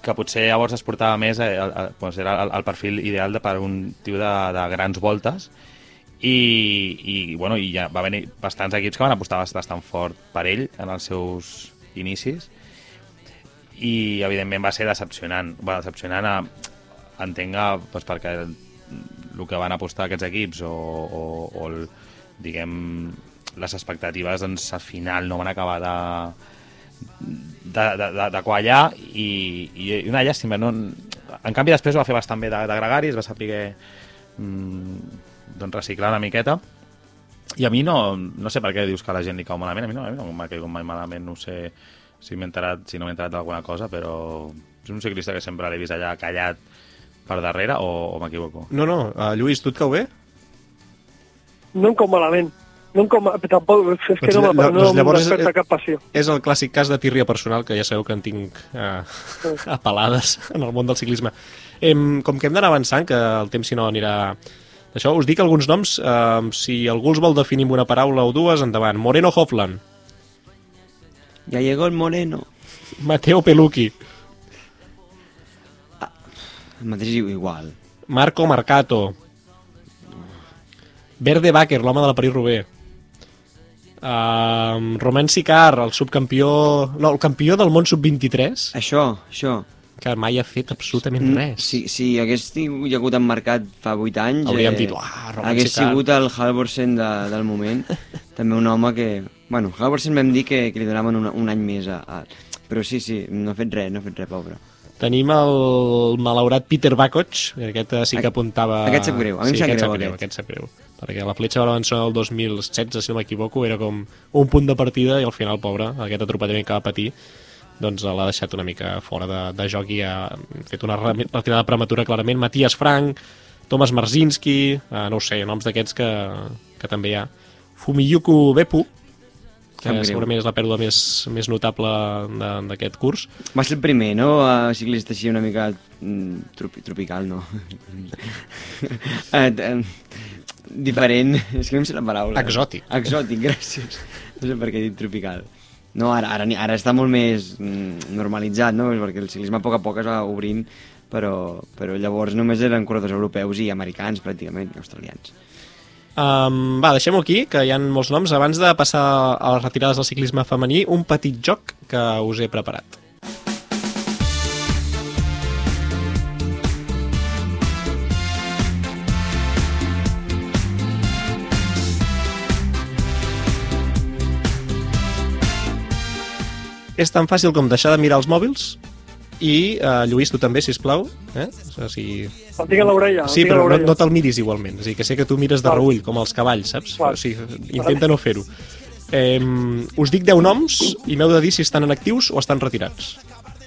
que potser llavors es portava més, eh, el, el, doncs era el, el perfil ideal de, per un tio de, de grans voltes, i, i, bueno, i ja va venir bastants equips que van apostar bastant fort per ell en els seus inicis, i evidentment va ser decepcionant, va decepcionant a, entenc a, doncs perquè el, el que van apostar aquests equips o, o, o el, diguem les expectatives doncs, al final no van acabar de, de, de, de, de quallar i, i una llàstima no? en canvi després ho va fer bastant bé de, de gregari es va saber mm, doncs reciclar una miqueta i a mi no, no sé per què dius que a la gent li cau malament, a mi no, a mi no m'ha caigut mai malament, no sé si m'he enterat, si no m'he enterat d'alguna cosa, però és un ciclista que sempre l'he vist allà callat per darrere o, o m'equivoco? No, no, uh, Lluís, tu et cau bé? No em com malament. No em com... Tampoc, és que Doncs no, no doncs em llavors és- desperta cap passió. És el clàssic cas de tírria personal, que ja sabeu que en tinc uh, apel·lades en el món del ciclisme. Em, com que hem d'anar avançant, que el temps si no anirà... Això, us dic alguns noms, eh, si algú els vol definir amb una paraula o dues, endavant. Moreno Hofland, Ya llegó el moreno. Mateo Pelucchi, El mateix igual. Marco Marcato, Verde Baker, l'home de la París-Roubaix, uh, Romain Sicar, el subcampió... No, el campió del món sub-23, Això, això. que mai ha fet absolutament Mm, res. Si, si hagués tingut, hagut emmarcat fa 8 anys... Hauríem dit, "Uah, Roman Hagués Sicar." sigut el Halvorsen de, del moment. També un home que... Bueno, Halvorsen vam dir que, que li donaven un, un any més a, a... Però sí, sí, no ha fet res, no ha fet res, pobre. Tenim el malaurat Peter Bakoc, que aquest eh, sí que apuntava... aquest sap greu, a mi em sí, greu, sap greu, aquest. aquest sap greu. Perquè la fletxa Brabançó del 2016, si no m'equivoco, era com un punt de partida i al final, pobre, aquest atropellament que va patir, doncs l'ha deixat una mica fora de, de joc i ha fet una re- retirada prematura clarament. Matías Frank, Thomas Marzinski, eh, no ho sé, noms d'aquests que, que també hi ha. Fumiyuku Beppu, que segurament és la pèrdua més, més notable d'aquest curs. Va ser el primer, no? A ciclista així una mica mm, tropi, tropical, no? eh, eh, diferent, és que no em sé la paraula. Exòtic. Exòtic, gràcies. No sé per què he dit tropical. No, ara, ara, ara està molt més mm, normalitzat, no? Perquè el ciclisme a poc a poc es va obrint, però, però llavors només eren corredors europeus i americans, pràcticament, australians. Um, va, deixem-ho aquí, que hi ha molts noms. Abans de passar a les retirades del ciclisme femení, un petit joc que us he preparat. És tan fàcil com deixar de mirar els mòbils i, uh, Lluís, tu també, si plau. Eh? O sigui, El tinc a l'orella. el Sí, a però no, no te'l miris igualment. És a dir, que sé que tu mires de reull, com els cavalls, saps? Val. O sigui, intenta no fer-ho. Eh, us dic 10 noms i m'heu de dir si estan en actius o estan retirats.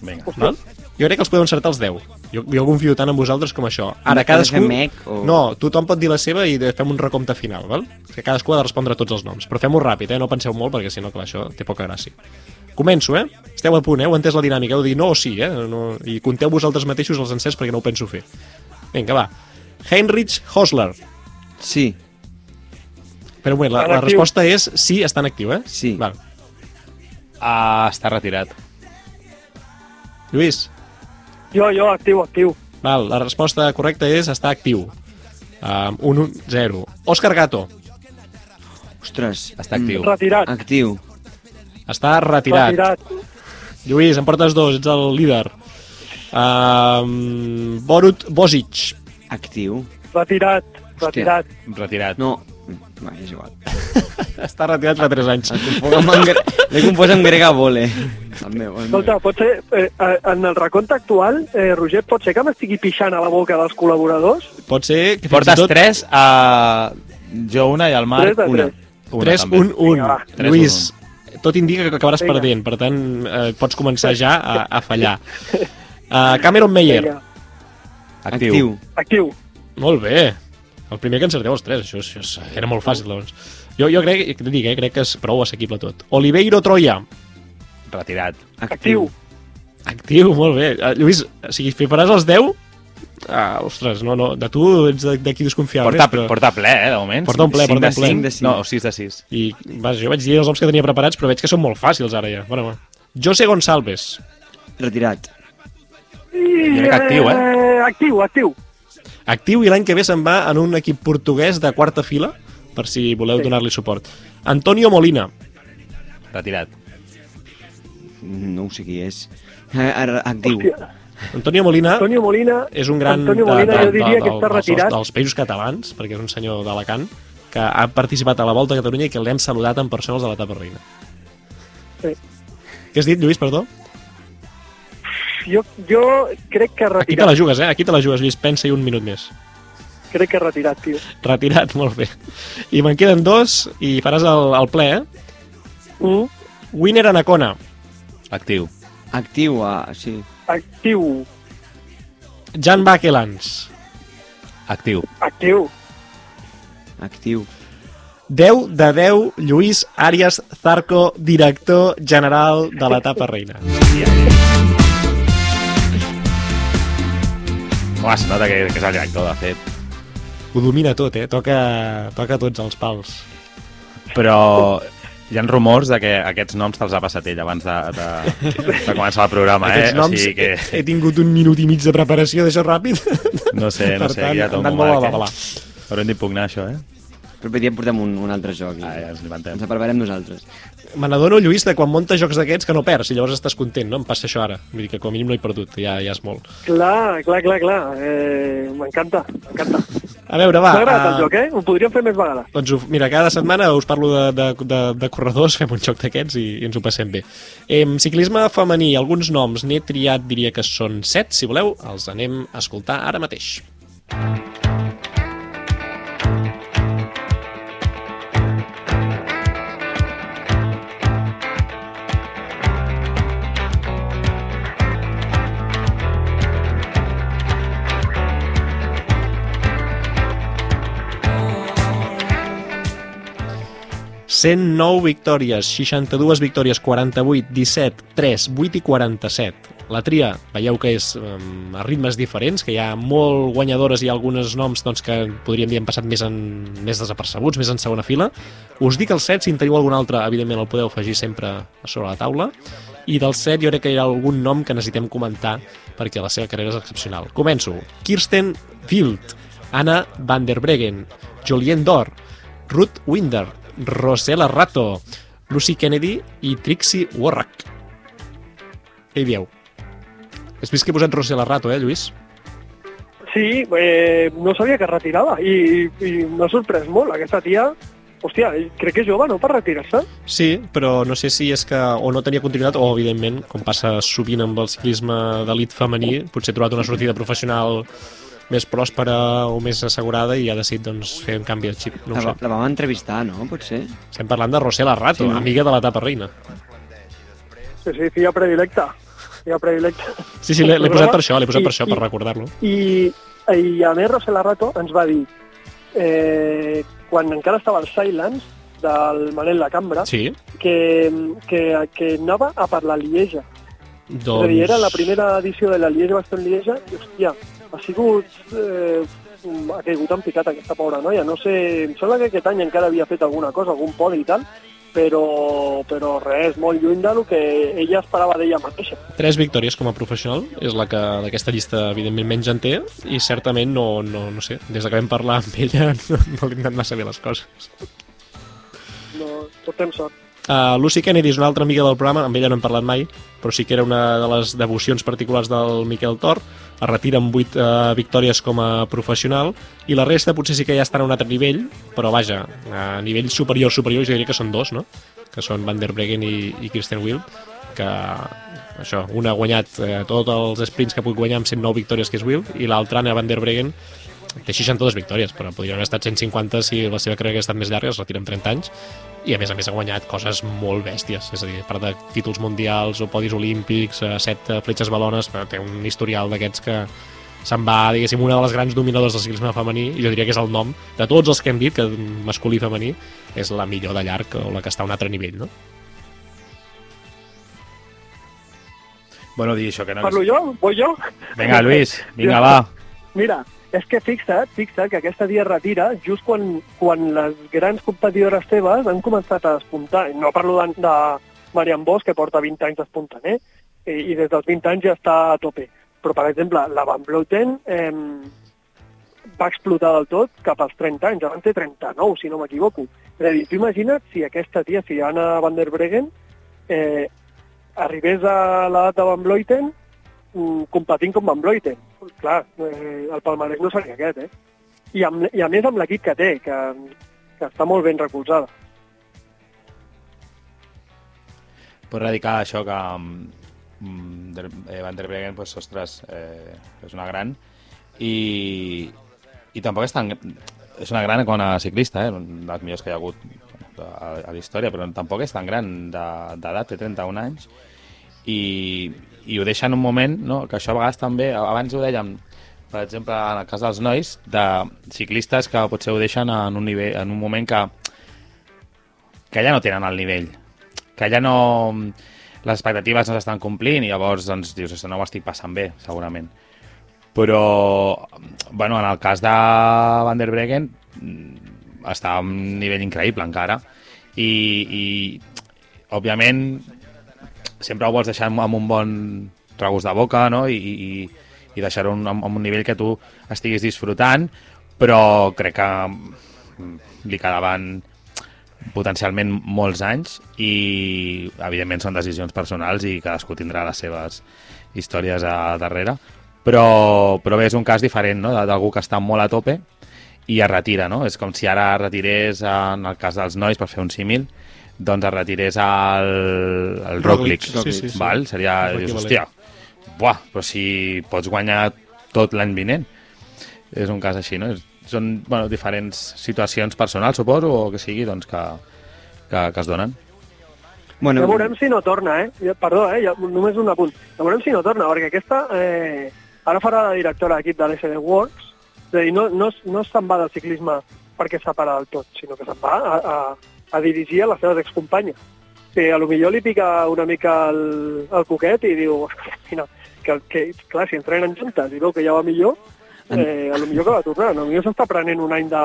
Vinga. Val? Jo crec que els podeu encertar els 10. Jo, jo confio tant en vosaltres com això. Ara, cadascú... mec o- No, tothom pot dir la seva i fem un recompte final, val? Que cadascú ha de respondre tots els noms. Però fem-ho ràpid, eh? No penseu molt, perquè si no, clar, això té poca gràcia. Començo, eh? Esteu a punt, eh? Heu entès la dinàmica. Heu de dir no o sí, eh? No... I conteu vosaltres mateixos els encerts perquè no ho penso fer. Vinga, va. Heinrich Hosler. Sí, Però moment, la, la resposta és sí, està en actiu, eh? Sí. Val. Ah, està retirat. Lluís, Jo, jo, actiu, actiu. val, la resposta correcta és està actiu. Um, un, un, zero. Òscar Gato, ostres. Està actiu. Retirat. Actiu. Està retirat. Retirat. Lluís, em portes dos, ets el líder. Um, Borut Bosic, Actiu. Retirat. Retirat. Retirat. No, va, és igual. està retirat fa 3 anys. El. L'he confós amb grega vole. El meu, el Escolta, meu. pot ser, eh, eh, en el recompte actual, eh, Roger, pot ser que m'estigui pixant a la boca dels col·laboradors? Pot ser que fins Portes i tot... 3 a jo una i al Marc Tres de una. tres. Una 3, també. 1, 1. Vinga, va. Tres, Lluís, tot indica que acabaràs Vinga. perdent, per tant, eh, pots començar ja a, a fallar. Uh, Cameron Meyer, Vinga. Actiu. Actiu. Actiu. molt bé. El primer que encerteu els tres, això, això és- era molt fàcil, doncs. Jo, jo crec, que dic, eh, crec que és prou assequible tot. Oliveiro Troia, Retirat. Actiu. actiu, molt bé. Uh, Lluís, o sigui, si faràs els 10, Ah, ostres, no, no, de tu ets de- d'aquí desconfiava Porta, més, però... porta ple, eh, de moment. Porta un ple, porta de un ple. cinc. Cinc de cinc. No, 6 de 6. I, vaja, jo vaig dir els noms que tenia preparats, però veig que són molt fàcils ara ja. Bueno, va. José Gonçalves, Retirat. I, que actiu, eh? Actiu, actiu. actiu i l'any que ve se'n va en un equip portuguès de quarta fila, per si voleu Sí. donar-li suport. Antonio Molina, Retirat. No ho sé qui és. Eh, actiu. Hòstia. Antonio Molina Antonio Molina... és un gran Antonio Molina jo diria que està dels, retirat. dels països catalans, perquè és un senyor d'Alacant, que ha participat a la Volta a Catalunya i que l'hem saludat en persones de l'etapa reina. Sí. Què has dit, Lluís, perdó? Jo, jo crec que Aquí te la retirat. jugues, eh? Aquí te la jugues, Lluís. Pensa-hi un minut més. Crec que retirat, tio. Retirat, molt bé. I me'n queden dos i faràs el, el ple, eh? Mm. Winner Anacona, Actiu. Actiu, ah, sí. Actiu, Jan Bakelans, Actiu. actiu. Actiu. 10 de 10, Lluís Àries Zarco, director general de l'etapa reina. Home, se nota que, que és el director, de fet. Ho domina tot, eh? Toca, toca tots els pals. Però hi ha rumors de que aquests noms te'ls ha passat ell abans de, de, de començar el programa, eh? Aquests noms, O sigui que, he, he tingut un minut i mig de preparació d'això ràpid. no sé, no per sé, tant, aquí hi ha tot han un anat molt a la marc, babalà. eh? Haurem d'impugnar això, eh? Però podríem portar un, un altre joc. I Ah, ja ens l'inventem. ens preparem nosaltres. Me n'adono, Lluís, de quan munta jocs d'aquests que no perds i llavors estàs content, no? Em passa això ara. Vull dir que com a mínim no he perdut, ja, ja és molt. Clar, clar, clar, clar. Eh, m'encanta, m'encanta. A veure, va. M'ha agradat el ah, joc, eh? Ho podríem fer més vegades. Doncs ho- mira, cada setmana us parlo de, de, de, de corredors, fem un joc d'aquests i, i ens ho passem bé. Em, ciclisme femení, alguns noms n'he triat, diria que són set, si voleu, els anem a escoltar ara mateix. ...109 victòries, 62 victòries, 48, 17, 3, 8 i 47. La tria, veieu que és um, a ritmes diferents, que hi ha molt guanyadores i alguns noms doncs, que podríem dir han passat més, en, més desapercebuts, més en segona fila. Us dic el 7, si en teniu algun altre, evidentment el podeu afegir sempre sobre la taula. I del 7 jo crec que hi ha algun nom que necessitem comentar perquè la seva carrera és excepcional. Començo. Kirsten Wild, Anna van der Breggen, Jolien Dor, Ruth Winder, Rosella Rato, Lucy Kennedy i Trixie Warrack. Què hi dieu? Has vist que he posat Rosella Rato, eh, Lluís? Sí, eh, no sabia que es retirava i, i m'ha sorprès molt. Aquesta tia, hòstia, crec que és jove, no?, per retirar-se. Sí, però no sé si és que o no tenia continuïtat o, evidentment, com passa sovint amb el ciclisme d'elit femení, potser ha trobat una sortida professional més pròspera o més assegurada i ha decidit doncs, fer un canvi de xip. No ho La, sé. la vam entrevistar, no? Potser? Estem parlant de Rosela Rato, Sí, no? amiga de l'etapa reina. Sí, sí, filla predilecta. Filla predilecta. Sí, sí, l'he posat per això, l'he posat I- per això, per recordar-lo. I, I a més, Rosela Rato ens va dir, eh, quan encara estava al Silence, del Manel la Cambra, Sí, que, que, que anava a per la Lieja. doncs... És a dir, era la primera edició de la Lieja Baston Lieja i, hòstia, ha sigut... Eh, ha caigut en picat aquesta pobra noia. No sé, em sembla que aquest any encara havia fet alguna cosa, algun podi i tal, però, però res, molt lluny del que ella esperava d'ella mateixa. Tres victòries com a professional, és la que d'aquesta llista evidentment menys en té, i certament no, no, no sé, des que vam parlar amb ella no, no li han anat massa bé les coses. No, portem sort. Uh, Lucy Kennedy és una altra amiga del programa, amb ella no hem parlat mai, però sí que era una de les devocions particulars del Miquel Tor. Es retira amb 8 uh, victòries com a professional i la resta potser sí que ja estan a un altre nivell, però vaja, a nivell superior, superior, jo diria que són dos, no? que són Van der Breggen i, i Kristen Wild, que això, una ha guanyat eh, tots els sprints que ha pogut guanyar amb 109 victòries, que és Wild, i l'altra, Anna Van der Breggen, té 62 victòries, però podrien haver estat 150 si la seva carrera hagués estat més llarga, es retira amb 30 anys, i a més a més ha guanyat coses molt bèsties, és a dir, a part de títols mundials o podis olímpics, eh, set eh, fletxes balones, però té un historial d'aquests que se'n va, diguéssim, una de les grans dominadors del ciclisme femení, i jo diria que és el nom de tots els que hem dit, que masculí i femení, és la millor de llarg o la que està a un altre nivell, no? Bueno, dir això que no... Parlo jo? Vull jo? Vinga, Lluís, vinga, va. Mira, és que fixa't, fixa't que aquesta dia retira just quan, quan les grans competidores seves han començat a despuntar. No parlo de, de Marian Bosch, que porta 20 anys despuntant, eh? I, i des dels 20 anys ja està a tope. Però, per exemple, la Van Vleuten eh, va explotar del tot cap als 30 anys, abans té 39, si no m'equivoco. És a dir, tu imagina't si aquesta tia, si Anna van der Breggen, eh, arribés a l'edat de Van Vleuten mm, competint com Van Vleuten. Clar, eh, el palmarès no seria aquest, eh? I, amb, I a més amb l'equip que té, que, que està molt ben recolzada. Pots radicar això que mm, Der, eh, Van der Breggen, pues, ostres, eh, és una gran i, i tampoc és tan... És una gran com a ciclista, eh? un dels millors que hi ha hagut a, a la història, però tampoc és tan gran de- d'edat, té 31 anys, i, i ho deixa en un moment, no? que això a vegades també, abans ho dèiem, per exemple, en el cas dels nois, de ciclistes que potser ho deixen en un, nivell, en un moment que, que ja no tenen el nivell, que ja no... les expectatives no s'estan complint i llavors doncs, dius, "Ostres, no ho estic passant bé, segurament. Però, bueno, en el cas de Van der Breggen, mm, està a un nivell increïble encara i, i òbviament sempre ho vols deixar amb amb un bon regust de boca no? i, i, i deixar-ho en, en un nivell que tu estiguis disfrutant però crec que mm, li quedaven potencialment molts anys i evidentment són decisions personals i cadascú tindrà les seves històries a darrere però, però bé, és un cas diferent no? d'algú que està molt a tope i es retira, no? És com si ara retirés en el cas dels nois, per fer un símil doncs es retirés al, al Roglic, Roglic, sí, sí, sí. val? Seria, dius, hòstia, buah, però si pots guanyar tot l'any vinent és un cas així, no? Són bueno, diferents situacions personals, suposo, o que sigui, doncs, que, que, que es donen. Bueno, Ja veurem si no torna, eh? Perdó, eh? Ja, només un apunt. Ja veurem si no torna, perquè aquesta eh, ara farà la directora d'equip de l'SD Works, és a dir, no, no, no se'n va del ciclisme perquè s'ha parat del tot, sinó que se'n va a, a, a dirigir a les seves excompanyes. Que a lo millor li pica una mica el, el coquet i diu, mira, que, que, clar, si entrenen juntes i veu que ja va millor, eh, a lo millor que va tornar. A lo millor s'està prenent un any de...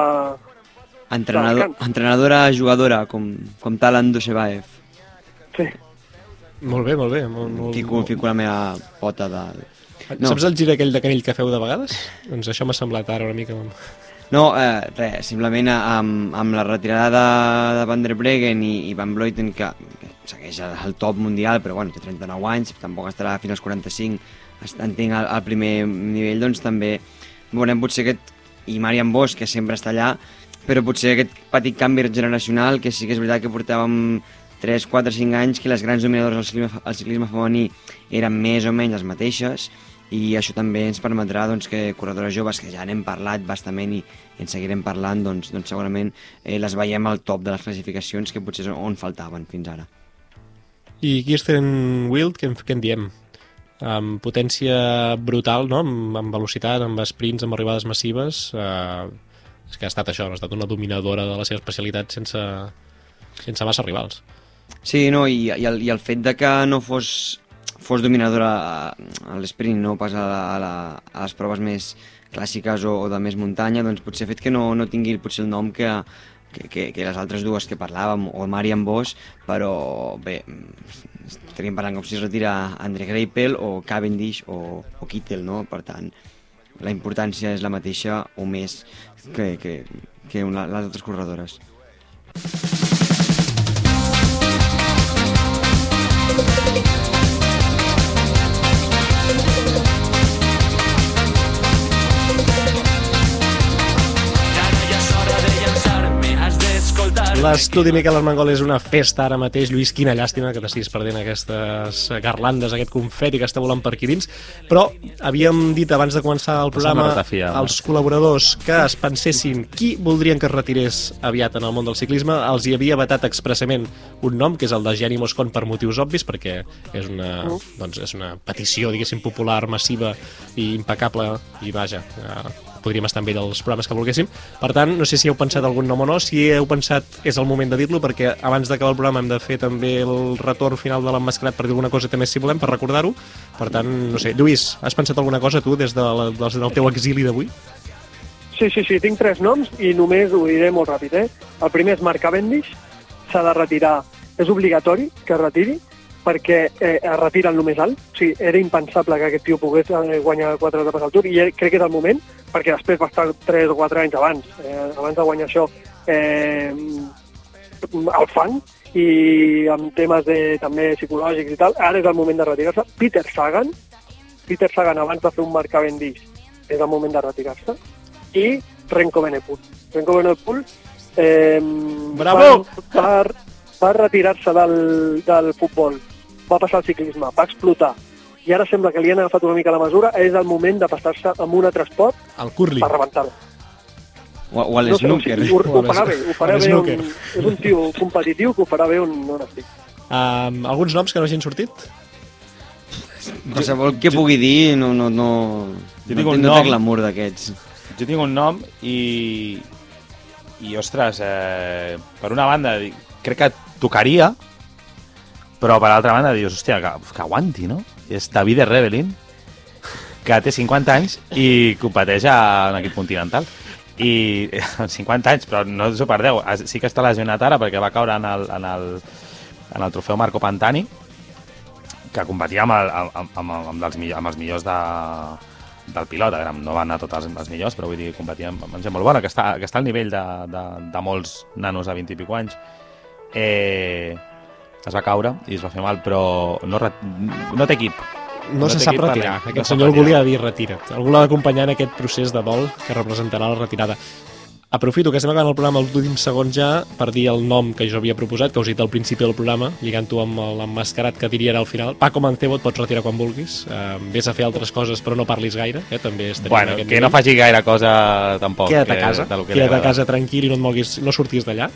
entrenador, Descans. entrenadora, jugadora, com, com Talan Doshebaev, Sí. Molt bé, molt bé. Molt, molt, que molt... fico la meva pota de... No. Saps el gir aquell de canell que feu de vegades? Doncs això m'ha semblat ara una mica... No, eh, res, simplement amb, amb la retirada de, de Van der Breggen i, i Van Vleuten, que, que segueix al, top mundial, però bueno, té 39 anys, tampoc estarà fins als 45, est- entenc al, al primer nivell, doncs també veurem potser aquest, i Marian Bosch, que sempre està allà, però potser aquest petit canvi generacional, que sí que és veritat que portàvem 3, 4, 5 anys que les grans dominadores del ciclisme, el ciclisme femení eren més o menys les mateixes i això també ens permetrà doncs, que corredores joves que ja n'hem parlat bastament i en seguirem parlant, doncs, doncs segurament eh, les veiem al top de les classificacions que potser on faltaven fins ara. I Kirsten Wild, què, en- què en diem? Amb potència brutal, no? Amb, amb velocitat, amb sprints, amb arribades massives. Eh, és que ha estat això, ha estat una dominadora de la seva especialitat sense, sense massa rivals. Sí, no, i, i, el, i el fet de que no fos, fos dominadora a, a l'esprint, no pas a, la, a, les proves més clàssiques o, o de més muntanya, doncs potser fet que no, no tingui potser el nom que, que, que, que les altres dues que parlàvem, o Marian Bosch, però bé, estaríem parlant com si es retira André Greipel o Cavendish o, o Kittel, no? Per tant, la importància és la mateixa o més que, que, que una, les altres corredores. L'estudi Miquel Armengol és una festa ara mateix. Lluís, quina llàstima que t'estiguis perdent aquestes garlandes, aquest confeti que està volant per aquí dins. Però havíem dit abans de començar el programa als col·laboradors que es pensessin qui voldrien que es retirés aviat en el món del ciclisme. Els hi havia vetat expressament un nom, que és el de Gianni Moscon per motius obvis, perquè és una, doncs és una petició, diguéssim, popular, massiva i impecable, i vaja, eh, podríem estar amb ell als programes que volguéssim. Per tant, no sé si heu pensat algun nom o no, si heu pensat és el moment de dir-lo perquè abans d'acabar el programa hem de fer també el retorn final de l'emmascarat per dir alguna cosa també si volem, per recordar-ho. Per tant, no sé, Lluís, has pensat alguna cosa tu des, de la, des del teu exili d'avui? Sí, sí, sí, tinc tres noms i només ho diré molt ràpid. Eh? El primer és Marc Cavendish, s'ha de retirar, és obligatori que es retiri, perquè eh, es retira el només alt. O sigui, era impensable que aquest tio pogués eh, guanyar quatre etapes al Tour i crec que és el moment, perquè després va estar 3 o 4 anys abans, eh, abans de guanyar això, eh, al fang i amb temes de, també psicològics i tal, ara és el moment de retirar-se. Peter Sagan, Peter Sagan abans de fer un Marc Cavendish és el moment de retirar-se i Renko Benepul. Renko Benepul eh, Bravo! va retirar-se del, del futbol, va passar al ciclisme, va explotar i ara sembla que li han agafat una mica la mesura, és el moment de passar-se amb un altre esport El curling. per rebentar-lo. O, o a No sé, ho, ho farà bé, ho farà bé un, és un tio competitiu que ho farà bé on, on estic. Um, alguns noms que no hagin sortit? Qualsevol que pugui dir no, no, no, Jo no, tinc té- un no nom. té glamour d'aquests. Jo tinc un nom i... I, ostres, eh, per una banda, crec que tocaria, però per altra banda dius, hòstia, que, que aguanti, no? És David Rebelin, que té 50 anys i competeix a un equip continental. I amb 50 anys, però no us ho perdeu, sí que està lesionat ara perquè va caure en el, en el, en el trofeu Marco Pantani, que competia amb, el, amb, amb, amb, dels, amb els millors de, del pilot, a veure, no van anar tots els, millors, però vull dir, competia amb, gent molt bona, que està, que està al nivell de, de, de molts nanos de 20 i pico anys. Eh, es va caure i es va fer mal, però no, re- no té equip. No, No se sap retirar. res. No Aquest sap senyor algú li ha de dir retira't. Algú l'ha d'acompanyar en aquest procés de dol que representarà la retirada. Aprofito que estem acabant el programa els últims segons ja per dir el nom que jo havia proposat, que us he dit al principi del programa, lligant-ho amb l'emmascarat que diria ara al final. Paco Mancebo et pots retirar quan vulguis. Uh, vés a fer altres coses però no parlis gaire, eh? també estaria Bueno, que no nivell. faci gaire cosa tampoc. Queda't a casa, que queda't a casa tranquil i no et moguis, no sortis d'allà.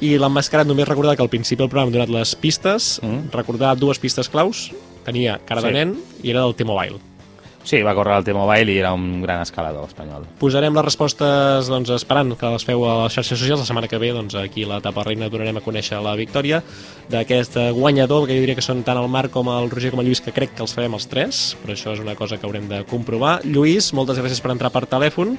I l'emmascarat només recordar que al principi del programa hem donat les pistes, Mm. recordar dues pistes claus, tenia cara de Sí. nen i era del T-Mobile. Sí, va córrer el T-Mobile i era un gran escalador espanyol. Posarem les respostes doncs, esperant que les feu a les xarxes socials. La setmana que ve doncs, aquí a la Tapa Reina donarem a conèixer la victòria d'aquest guanyador, que jo diria que són tant el Marc com el Roger com el Lluís, que crec que els sabem els tres, però això és una cosa que haurem de comprovar. Lluís, moltes gràcies per entrar per telèfon.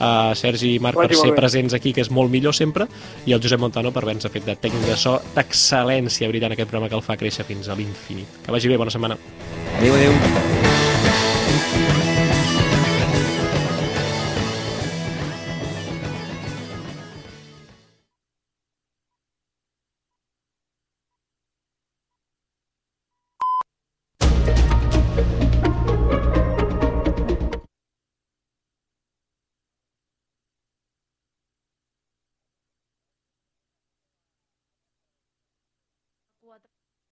Uh, Sergi i Marc Vagi per ser bé. presents aquí, que és molt millor sempre, i el Josep Montano per haver-nos fet de tècnic de so d'excel·lència, veritat, en aquest programa que el fa créixer fins a l'infinit. Que vagi bé, bona setmana. Adéu, adéu.